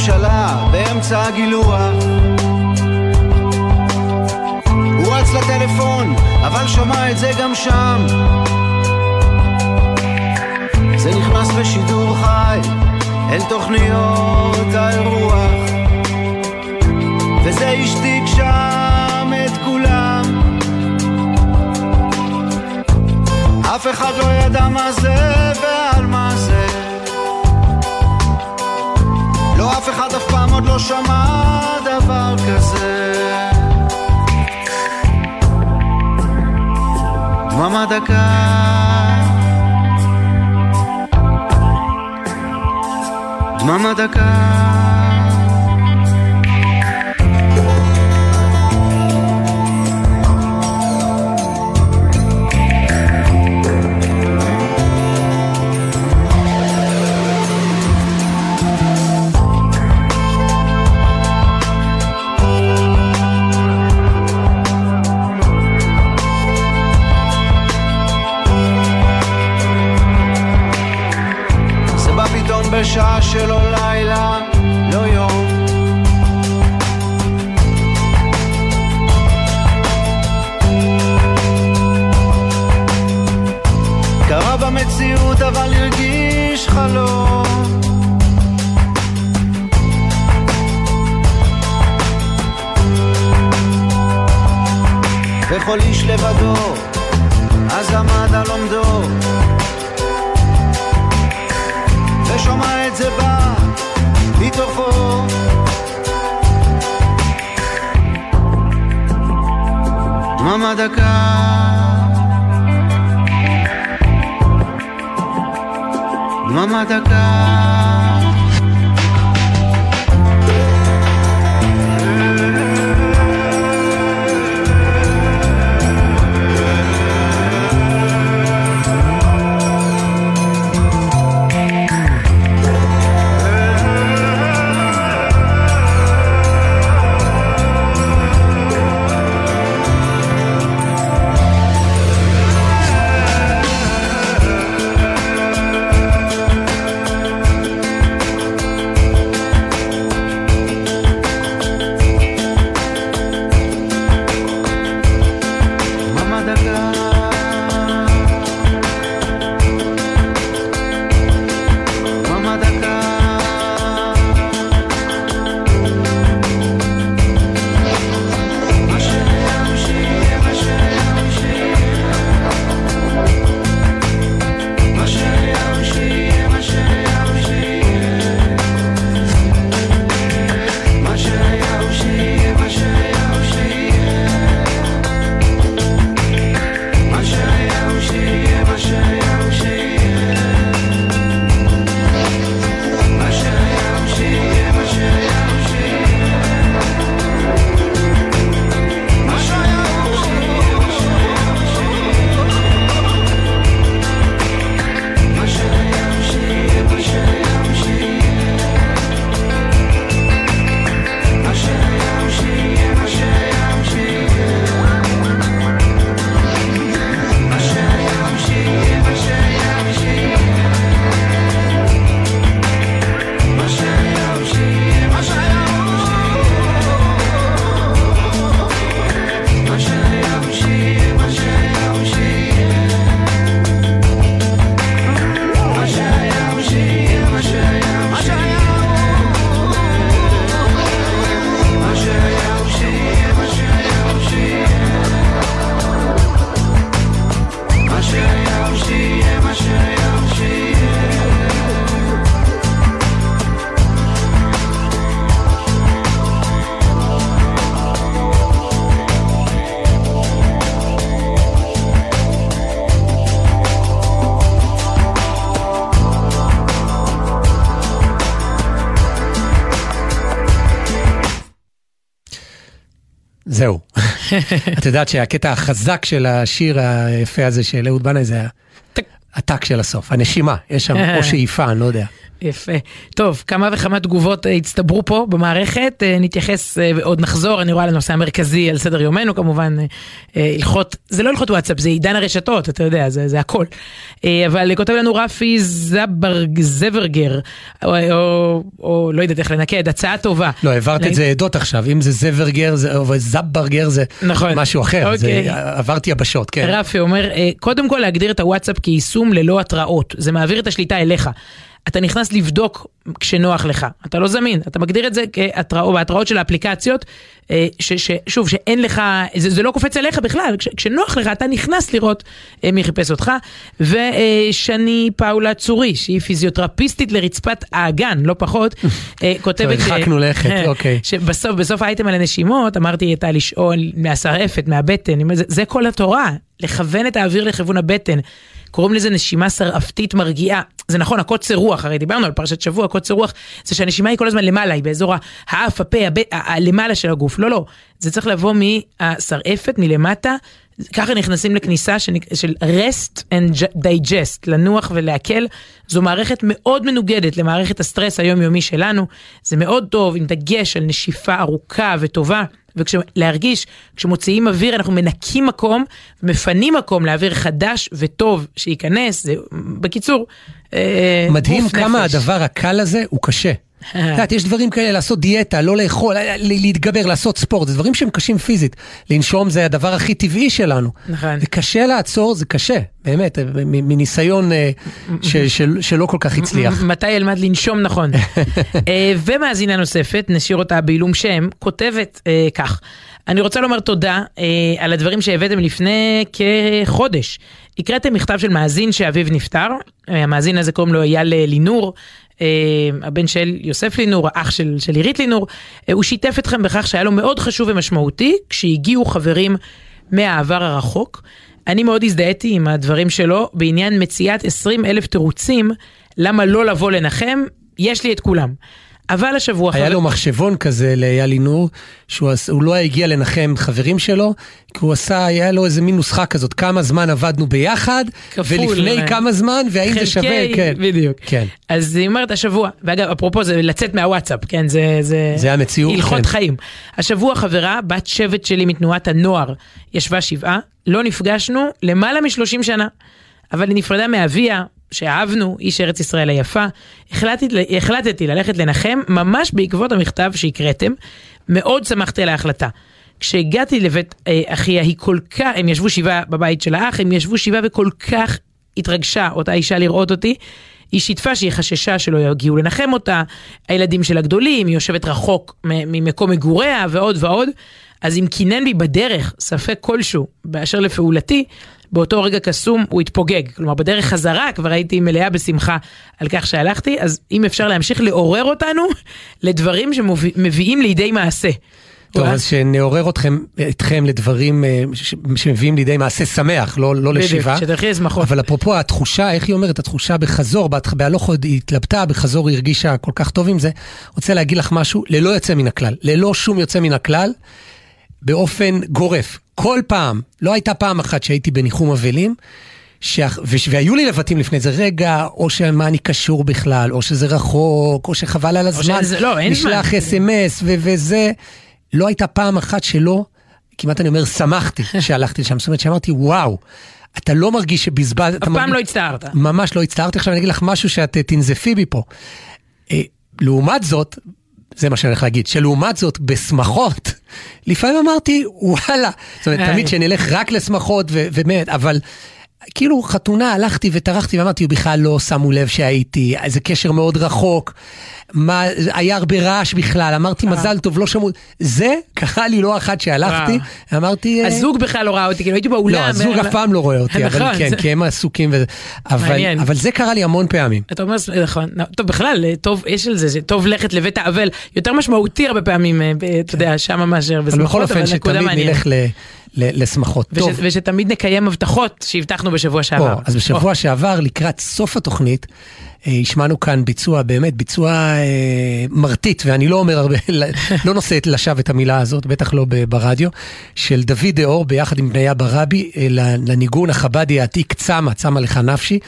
הממשלה באמצע הגילוח הוא רץ לטלפון, אבל שמע את זה גם שם. זה נכנס בשידור חי אל תוכניות האירוח וזה השתיק שם את כולם. אף אחד לא ידע מה זה ועל לא שמע דבר כזה. דממה דקה. דממה דקה בשעה שלא לילה, לא יום. קרה במציאות אבל הרגיש חלום. וכל איש לבדו, אז עמד על עומדו. מתוכו דממה דקה. דממה דקה את יודעת שהקטע החזק של השיר היפה הזה של אהוד בנאי זה הטק של הסוף, הנשימה, יש שם או <laughs> שאיפה, אני לא יודע. יפה. טוב, כמה וכמה תגובות אה, הצטברו פה במערכת, אה, נתייחס אה, ועוד נחזור, אני רואה לנושא המרכזי על סדר יומנו כמובן, הלכות, זה לא הלכות וואטסאפ, זה עידן הרשתות, אתה יודע, זה, זה הכל. אבל כותב לנו רפי זברג, זברגר, או, או, או לא יודעת איך לנקד, הצעה טובה. לא, העברת את זה עדות עכשיו, אם זה זברגר זה, או זברגר זה נכון. משהו אחר, אוקיי. זה, עברתי יבשות, כן. רפי אומר, קודם כל להגדיר את הוואטסאפ כיישום ללא התראות, זה מעביר את השליטה אליך. אתה נכנס לבדוק כשנוח לך, אתה לא זמין, אתה מגדיר את זה כהתראות, בהתראות של האפליקציות, אה, ש, ש, שוב, שאין לך, זה, זה לא קופץ עליך בכלל, כש, כשנוח לך אתה נכנס לראות אה, מי חיפש אותך. ושני פאולה צורי, שהיא פיזיותרפיסטית לרצפת האגן, לא פחות, אה, <laughs> כותבת... הרחקנו לכת, <laughs> אוקיי. שבסוף, בסוף האייטם על הנשימות, אמרתי הייתה לשאול מהשרעפת, מהבטן, זה, זה כל התורה, לכוון את האוויר לכיוון הבטן. קוראים לזה נשימה שרעפתית מרגיעה. זה נכון, הקוצר רוח, הרי דיברנו על פרשת שבוע, הקוצר רוח, זה שהנשימה היא כל הזמן למעלה, היא באזור האף, הפה, הב... למעלה של הגוף. לא, לא, זה צריך לבוא מהשרעפת, מלמטה, ככה נכנסים לכניסה של, של rest and digest, לנוח ולעכל. זו מערכת מאוד מנוגדת למערכת הסטרס היומיומי שלנו. זה מאוד טוב, עם דגש על נשיפה ארוכה וטובה. ולהרגיש, כשמוציאים אוויר אנחנו מנקים מקום, מפנים מקום לאוויר חדש וטוב שייכנס, זה, בקיצור, אה, מדהים כמה נפש. הדבר הקל הזה הוא קשה. את יודעת, יש דברים כאלה, לעשות דיאטה, לא לאכול, להתגבר, לעשות ספורט, זה דברים שהם קשים פיזית. לנשום זה הדבר הכי טבעי שלנו. נכון. וקשה לעצור, זה קשה, באמת, מניסיון אה, שלא כל כך הצליח. מתי אלמד לנשום נכון. <laughs> אה, ומאזינה נוספת, נשאיר אותה בעילום שם, כותבת אה, כך. אני רוצה לומר תודה על הדברים שהבאתם לפני כחודש. הקראתם מכתב של מאזין שאביו נפטר, המאזין הזה קוראים לו אייל לינור, אה, הבן של יוסף לינור, האח של, של עירית לינור, אה, הוא שיתף אתכם בכך שהיה לו מאוד חשוב ומשמעותי כשהגיעו חברים מהעבר הרחוק. אני מאוד הזדהיתי עם הדברים שלו בעניין מציאת 20 אלף תירוצים למה לא לבוא לנחם, יש לי את כולם. אבל השבוע... היה לו מחשבון כזה לאייל עינור, שהוא לא הגיע לנחם חברים שלו, כי הוא עשה, היה לו איזה מין נוסחה כזאת, כמה זמן עבדנו ביחד, כפול, ולפני מה... כמה זמן, והאם זה שווה, כן. בדיוק. כן. אז היא אומרת השבוע, ואגב, אפרופו זה לצאת מהוואטסאפ, כן, זה... זה, זה המציאות, הלכות כן. חיים. השבוע חברה, בת שבט שלי מתנועת הנוער, ישבה שבעה, לא נפגשנו למעלה משלושים שנה. אבל היא נפרדה מאביה, שאהבנו, איש ארץ ישראל היפה, החלטתי, החלטתי ללכת לנחם ממש בעקבות המכתב שהקראתם. מאוד שמחתי על ההחלטה. כשהגעתי לבית אה, אחיה, היא כל כך, הם ישבו שבעה בבית של האח, הם ישבו שבעה וכל כך התרגשה אותה אישה לראות אותי. היא שיתפה שהיא חששה שלא יגיעו לנחם אותה, הילדים שלה גדולים, היא יושבת רחוק ממקום מגוריה ועוד ועוד. אז אם קינן בי בדרך ספק כלשהו באשר לפעולתי, באותו רגע קסום הוא התפוגג. כלומר, בדרך חזרה כבר הייתי מלאה בשמחה על כך שהלכתי, אז אם אפשר להמשיך לעורר אותנו <laughs> לדברים שמביאים לידי מעשה. טוב, אז שנעורר אתכם, אתכם לדברים אה, שמביאים לידי מעשה שמח, לא, לא לשיבה. בדיוק, שתלכי לשמחות. אבל אפרופו התחושה, איך היא אומרת? התחושה בחזור, בהלוך עוד היא התלבטה, בחזור היא הרגישה כל כך טוב עם זה. רוצה להגיד לך משהו, ללא יוצא מן הכלל, ללא שום יוצא מן הכלל, באופן גורף. כל פעם, לא הייתה פעם אחת שהייתי בניחום אבלים, ש... והיו לי לבטים לפני זה, רגע, או שמה אני קשור בכלל, או שזה רחוק, או שחבל על הזמן, שזה, לא, נשלח אס.אם.אס ו- וזה. לא הייתה פעם אחת שלא, כמעט אני אומר, שמחתי <laughs> שהלכתי לשם. זאת אומרת שאמרתי, וואו, אתה לא מרגיש שבזבז... אף פעם מרגיש... לא הצטערת. ממש לא הצטערתי. עכשיו אני אגיד לך משהו שאת אה, תנזפי בי פה. אה, לעומת זאת, זה מה שאני הולך להגיד, שלעומת זאת, בשמחות, לפעמים אמרתי, וואלה, זאת אומרת, תמיד שנלך רק לשמחות, ובאמת, אבל... כאילו חתונה הלכתי וטרחתי ואמרתי, בכלל לא שמו לב שהייתי, איזה קשר מאוד רחוק. מה, היה הרבה רעש בכלל, אמרתי אה. מזל טוב, לא שמעו, זה קרה לי לא אחת שהלכתי, אמרתי... אה, הזוג בכלל לא ראה אותי, כאילו הייתי באולם. לא, הזוג אף פעם לא רואה אותי, <laughs> אבל נכון, כן, כי הם עסוקים, אבל זה קרה לי המון פעמים. אתה אומר, נכון, לא, טוב בכלל, טוב, יש על זה, זה טוב לכת לבית האבל, יותר משמעותי הרבה פעמים, אה, אתה יודע, שמה מאשר בשמחות, אבל נקודה מעניינת. אבל בכל אופן שתמיד נלך לשמחות. טוב. ושתמיד נקיים הבטחות שהבטחנו בשבוע שעבר. אז בשבוע שעבר, לקראת סוף התוכנית, השמענו כאן ביצוע, באמת ביצוע אה, מרטיט, ואני לא אומר הרבה, <laughs> לא נושא לשווא את המילה הזאת, בטח לא ברדיו, של דוד דאור ביחד עם בניה ברבי, אה, לניגון החבדי העתיק צמא, צמא לך נפשי.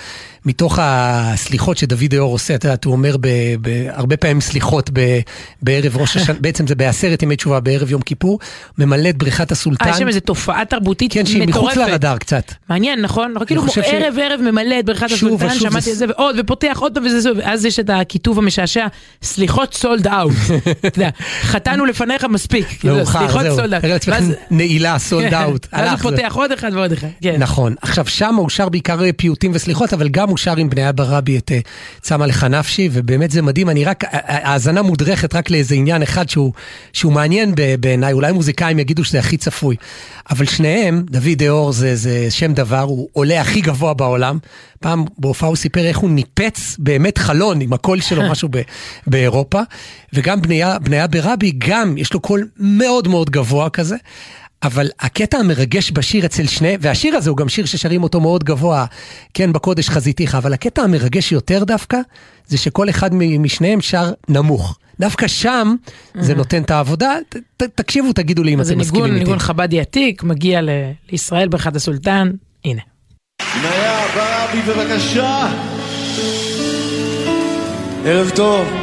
מתוך הסליחות שדוד דאור עושה, את יודעת, הוא אומר ב, ב, הרבה פעמים סליחות ב, בערב ראש השנה, <laughs> בעצם זה בעשרת ימי תשובה בערב יום כיפור, ממלא את בריכת הסולטן. אה, יש שם איזו תופעה תרבותית מטורפת. כן, שהיא מחוץ לרדאר קצת. מעניין, נכון? כאילו ערב ערב ממלא את בריכת הסולטן, שמעתי את זה, ועוד, ופותח עוד פעם וזה, ואז יש את הכיתוב המשעשע, סליחות סולד <laughs> אאוט. חטאנו לפניך מספיק. כאילו, סליחות סולד אאוט. נעילה סולד אאוט. <laughs> ואז הוא פותח עוד אחד ועוד אחד. כן. נכון. עכשיו, שם הוא שר בעיקר פיוטים וסליחות, אבל גם הוא שר עם בני אבא רבי את צמא לך נפשי, ובאמת זה מדהים, אני רק, האזנה מודרכת רק לאיזה עניין אחד שהוא, שהוא מעניין בעיניי, אולי מוזיקאים יגידו שזה הכי צפוי, אבל שניהם, דוד דאור זה, זה שם דבר, הוא עולה הכי גבוה בעולם. פעם בהופעה הוא סיפר איך הוא ניפץ באמת חלון עם הקול שלו, <laughs> משהו ב, באירופה, וגם בניה, בניה ברבי, גם יש לו קול מאוד מאוד גבוה כזה. אבל הקטע המרגש בשיר אצל שני, והשיר הזה הוא גם שיר ששרים אותו מאוד גבוה, כן, בקודש חזיתיך, אבל הקטע המרגש יותר דווקא, זה שכל אחד משניהם שר נמוך. דווקא שם זה נותן את העבודה, ת, תקשיבו, תגידו לי אם אתם מסכימים איתי. זה ניגון חבדי עתיק, מגיע לישראל ברכת הסולטן, הנה. בניה ברבי בבקשה. ערב טוב.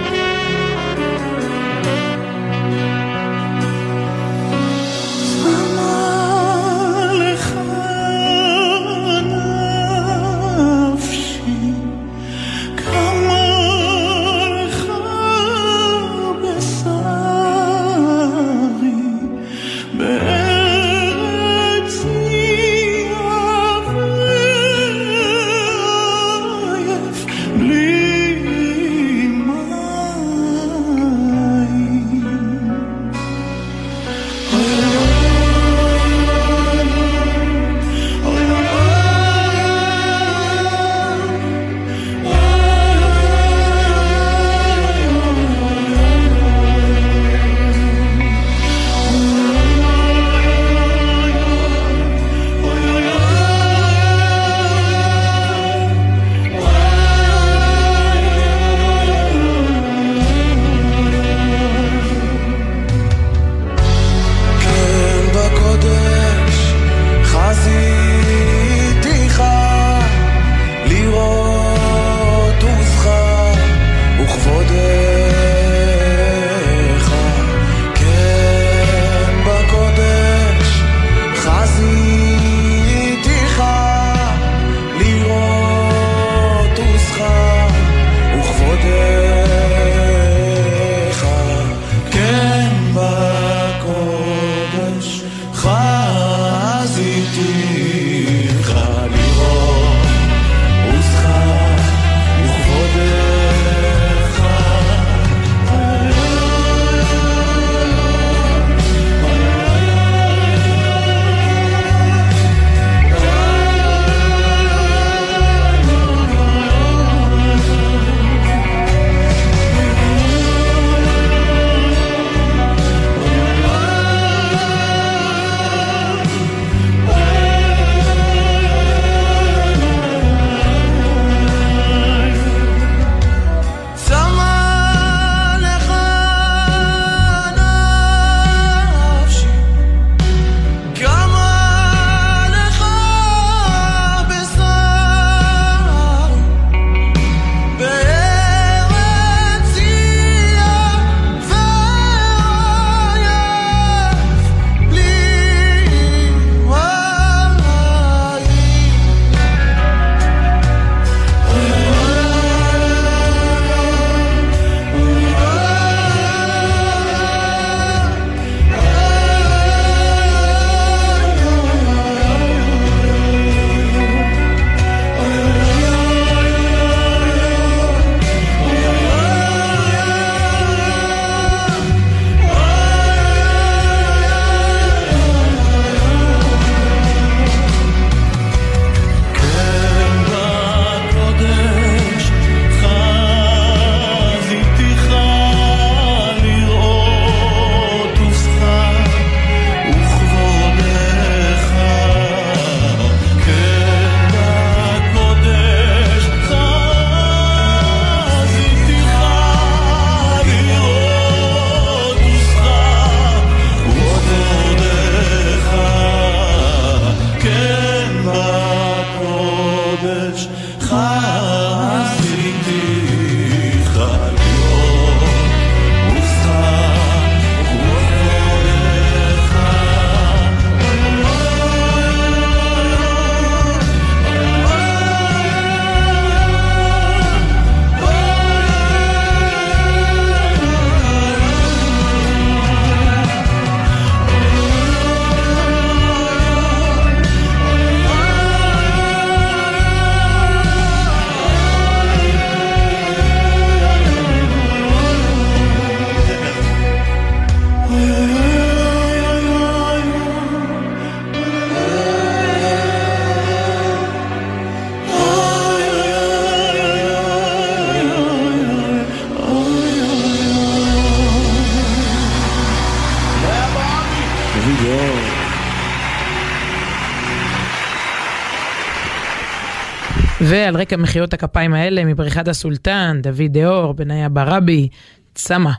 ועל רקע מחיאות הכפיים האלה מבריחת הסולטן, דוד דאור, בניה ברבי, צמא.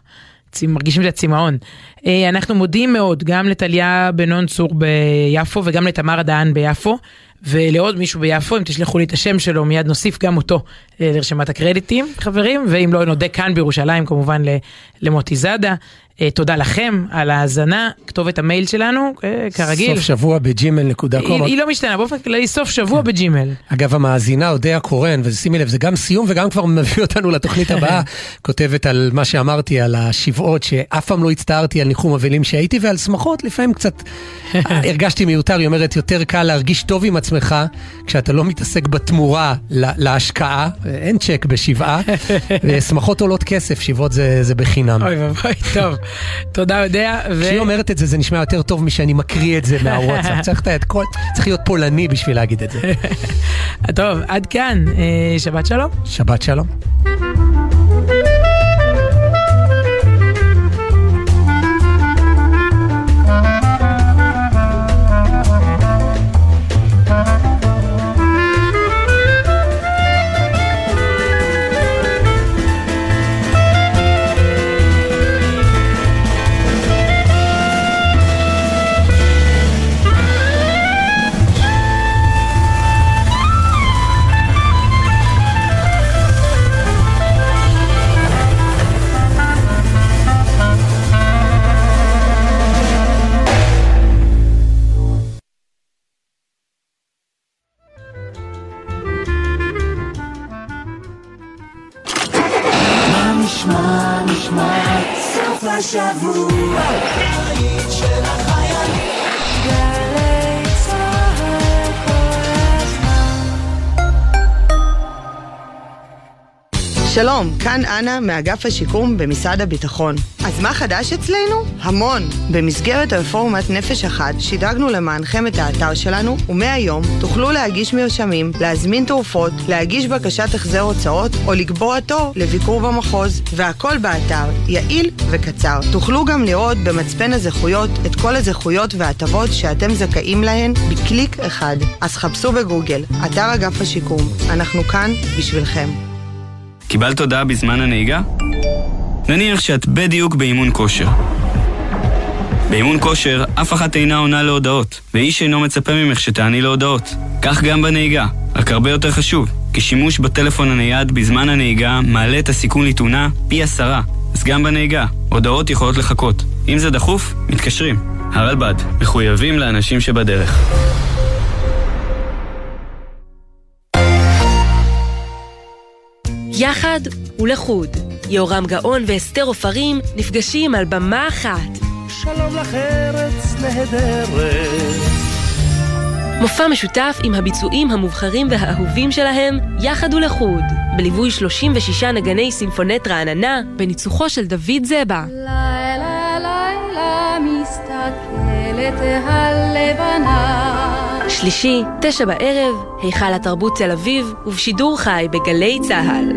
מרגישים את הצמאון. אה, אנחנו מודים מאוד גם לטליה בנון צור ביפו וגם לתמר דהן ביפו. ולעוד מישהו ביפו, אם תשלחו לי את השם שלו, מיד נוסיף גם אותו אה, לרשימת הקרדיטים, חברים, ואם לא נודה כאן בירושלים, כמובן למוטי זאדה. אה, תודה לכם על ההאזנה, כתובת המייל שלנו, אה, כרגיל. סוף שבוע בג'ימל נקודה קום. היא לא משתנה, באופן כללי סוף שבוע בג'ימל. אגב, המאזינה אודיה קורן, ושימי לב, זה גם סיום וגם כבר מביא אותנו לתוכנית הבאה, <laughs> כותבת על מה שאמרתי, על השבעות, שאף פעם לא הצטערתי על ניחום אבלים שהייתי, ועל שמחות, לפעמים קצת <laughs> הרגשתי מיותר, היא אומרת, יותר קל להרגיש טוב עם עצמך, כשאתה לא מתעסק בתמורה להשקעה, אין צ'ק בשבעה, <laughs> ושמחות עולות כסף, שבעות זה בחינם. אוי ואבוי, טוב. תודה, יודע. כשהיא אומרת את זה, זה נשמע יותר טוב משאני מקריא את זה מהוואטסאפ. <laughs> צריך את כל... צריך להיות פולני בשביל להגיד את זה. <laughs> טוב, עד כאן. אה, שבת שלום. שבת שלום. השבוע. שלום, כאן אנה מאגף השיקום במשרד הביטחון. אז מה חדש אצלנו? המון. במסגרת רפורמת נפש אחת שדרגנו למענכם את האתר שלנו, ומהיום תוכלו להגיש מרשמים, להזמין תרופות, להגיש בקשת החזר הוצאות או לקבוע תור לביקור במחוז. והכל באתר, יעיל וקצר. תוכלו גם לראות במצפן הזכויות את כל הזכויות וההטבות שאתם זכאים להן בקליק אחד. אז חפשו בגוגל, אתר אגף השיקום. אנחנו כאן בשבילכם. קיבלת הודעה בזמן הנהיגה? נניח שאת בדיוק באימון כושר. באימון כושר, אף אחת אינה עונה להודעות, ואיש אינו מצפה ממך שתעני להודעות. כך גם בנהיגה, רק הרבה יותר חשוב, כי שימוש בטלפון הנייד בזמן הנהיגה מעלה את הסיכון לתאונה פי עשרה. אז גם בנהיגה, הודעות יכולות לחכות. אם זה דחוף, מתקשרים. הרלב"ד, מחויבים לאנשים שבדרך. יחד ולחוד. יורם גאון ואסתר עופרים נפגשים על במה אחת. שלום לך ארץ נהדרת. מופע משותף עם הביצועים המובחרים והאהובים שלהם, יחד ולחוד, בליווי 36 נגני סימפונט רעננה, בניצוחו של דוד זבה. לילה לילה מסתכלת הלבנה. שלישי, תשע בערב, היכל התרבות תל אביב, ובשידור חי בגלי צה"ל.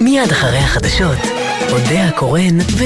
מיד אחרי החדשות, אודה הקורן ו...